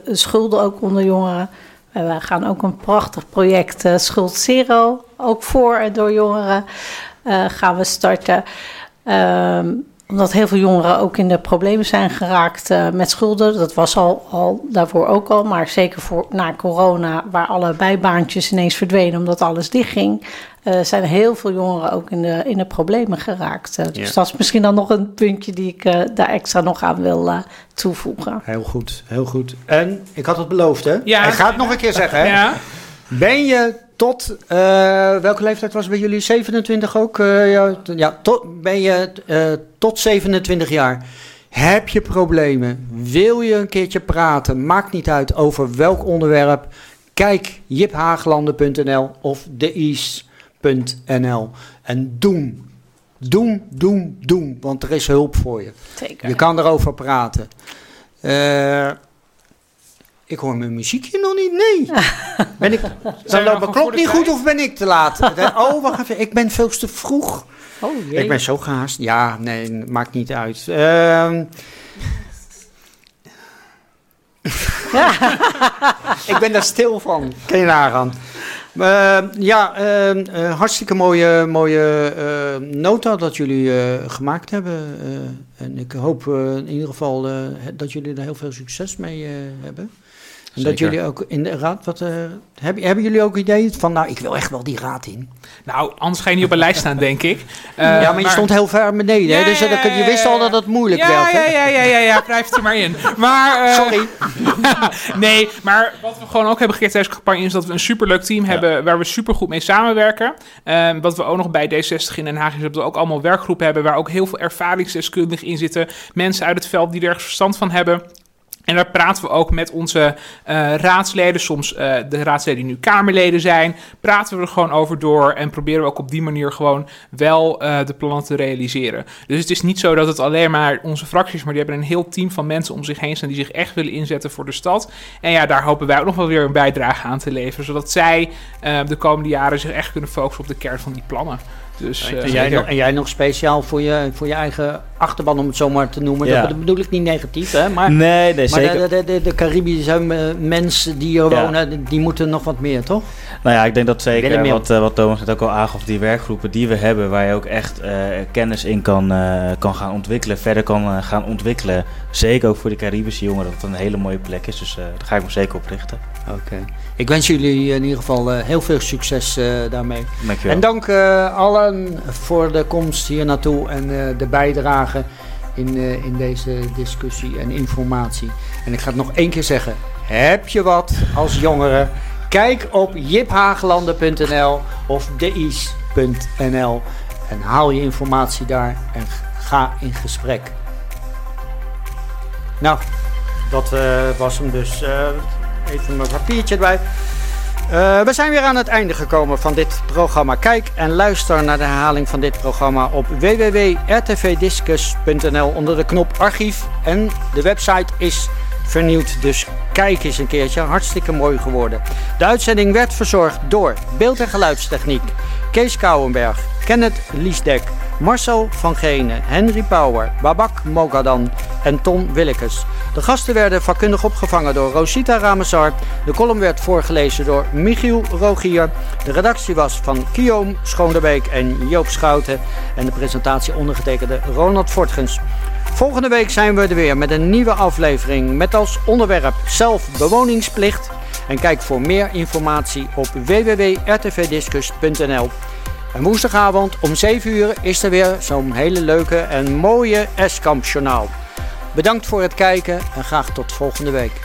Speaker 5: schulden ook onder jongeren. We gaan ook een prachtig project Schuld Zero, ook voor en door jongeren, gaan we starten. Ehm, omdat heel veel jongeren ook in de problemen zijn geraakt eh, met schulden. Dat was al, al daarvoor ook al. Maar zeker voor, na corona, waar alle bijbaantjes ineens verdwenen omdat alles dichtging. eh zijn heel veel jongeren ook in de, in de problemen geraakt. Eh, dus
Speaker 1: Ja.
Speaker 5: dat is misschien dan nog een puntje die ik eh, daar extra nog aan wil eh, toevoegen.
Speaker 1: heel goed, heel goed. En ik had het beloofd, hè?
Speaker 3: Ja.
Speaker 1: Ik ga het nog een keer zeggen, hè?
Speaker 3: Ja.
Speaker 1: Ben je tot, eh, welke leeftijd was het bij jullie? 27 ook? Eh, ja, ja tot, ben je eh, tot 27 jaar? Heb je problemen? Wil je een keertje praten? Maakt niet uit over welk onderwerp. Kijk jiphagelanden.nl of deis.nl en doen. Doen, doen, doen, want er is hulp voor je.
Speaker 5: Zeker.
Speaker 1: Je kan erover praten. Eh, ik hoor mijn muziekje nog niet. Nee. [laughs] Ben ik, dan loopt mijn klok niet goed of ben ik te laat? [laughs] Oh, wacht even. Ik ben veel te vroeg.
Speaker 5: Oh, jee.
Speaker 1: Ik ben zo gehaast. Ja, nee, maakt niet uit. Ehm. [laughs] ik ben daar stil van. Kun je nagaan. Eh, ja, eh, eh, hartstikke mooie, mooie eh, nota dat jullie eh, gemaakt hebben. Eh, en ik hoop eh, in ieder geval eh, dat jullie er heel veel succes mee eh, hebben. En dat jullie ook in de raad, wat, uh, hebben, hebben jullie ook ideeën van, nou, ik wil echt wel die raad in?
Speaker 3: Nou, anders ga je niet op een lijst staan, denk ik.
Speaker 1: Uh, [laughs] ja, maar je stond heel ver beneden, ja, dus ja, ja, je wist al dat het moeilijk
Speaker 3: ja,
Speaker 1: werd.
Speaker 3: Ja, ja, ja, ja, ja, het er maar in. Maar, uh,
Speaker 1: Sorry. [laughs]
Speaker 3: nee, maar wat we gewoon ook hebben gekregen tijdens de campagne is dat we een superleuk team hebben waar we supergoed mee samenwerken. Uh, wat we ook nog bij D60 in Den Haag is dat we ook allemaal werkgroepen hebben waar ook heel veel ervaringsdeskundigen in zitten. Mensen uit het veld die er ergens verstand van hebben. En daar praten we ook met onze uh, raadsleden, soms uh, de raadsleden die nu Kamerleden zijn, praten we er gewoon over door en proberen we ook op die manier gewoon wel uh, de plannen te realiseren. Dus het is niet zo dat het alleen maar onze fracties, maar die hebben een heel team van mensen om zich heen staan die zich echt willen inzetten voor de stad. En ja, daar hopen wij ook nog wel weer een bijdrage aan te leveren, zodat zij de komende jaren zich echt kunnen focussen op de kern van die plannen. Dus,
Speaker 1: en, jij nog, en, jij nog, speciaal voor je, voor je eigen achterban, om het zo maar te noemen. Ja. Dat bedoel ik niet negatief, hè? Maar,
Speaker 4: nee, nee,
Speaker 1: maar
Speaker 4: zeker.
Speaker 1: de, de, de, de Caribische mensen die hier ja. wonen, die moeten nog wat meer, toch?
Speaker 4: Nou ja, ik denk dat zeker wat, uh, wat Thomas net ook al aangaf, die werkgroepen die we hebben, waar je ook echt uh, kennis in kan, uh, kan gaan ontwikkelen, verder kan gaan ontwikkelen. Zeker ook voor de Caribische jongeren, dat het een hele mooie plek is. Dus daar ga ik me zeker op richten.
Speaker 1: Oké. Okay. Ik wens jullie in ieder geval heel veel succes daarmee.
Speaker 4: Dankjewel.
Speaker 1: En dank allen voor de komst hier naartoe en de bijdrage in, in deze discussie en informatie. En ik ga het nog één keer zeggen. Heb je wat als jongere? Kijk op jiphagelanden.nl of deis.nl en haal je informatie daar en ga in gesprek. Nou, dat uh, was hem dus. Uh, even mijn papiertje erbij. Uh, we zijn weer aan het einde gekomen van dit programma. Kijk en luister naar de herhaling van dit programma op www.rtvdiscus.nl onder de knop archief. En de website is vernieuwd, dus kijk eens een keertje. Hartstikke mooi geworden. De uitzending werd verzorgd door beeld- en geluidstechniek. Kees Kouwenberg, Kenneth Liesdek, Marcel van Genen, Henry Power, Babak Mogadan en Ton Willekes. De gasten werden vakkundig opgevangen door Rosita Ramazar. De column werd voorgelezen door Michiel Rogier. De redactie was van Guillaume Schoonderbeek en Joop Schouten. En de presentatie ondergetekende Ronald Fortgens. Volgende week zijn we er weer met een nieuwe aflevering met als onderwerp zelfbewoningsplicht. En kijk voor meer informatie op www.rtvdiscus.nl. En woensdagavond om 7 uur is er weer zo'n hele leuke en mooie journaal. Bedankt voor het kijken en graag tot volgende week.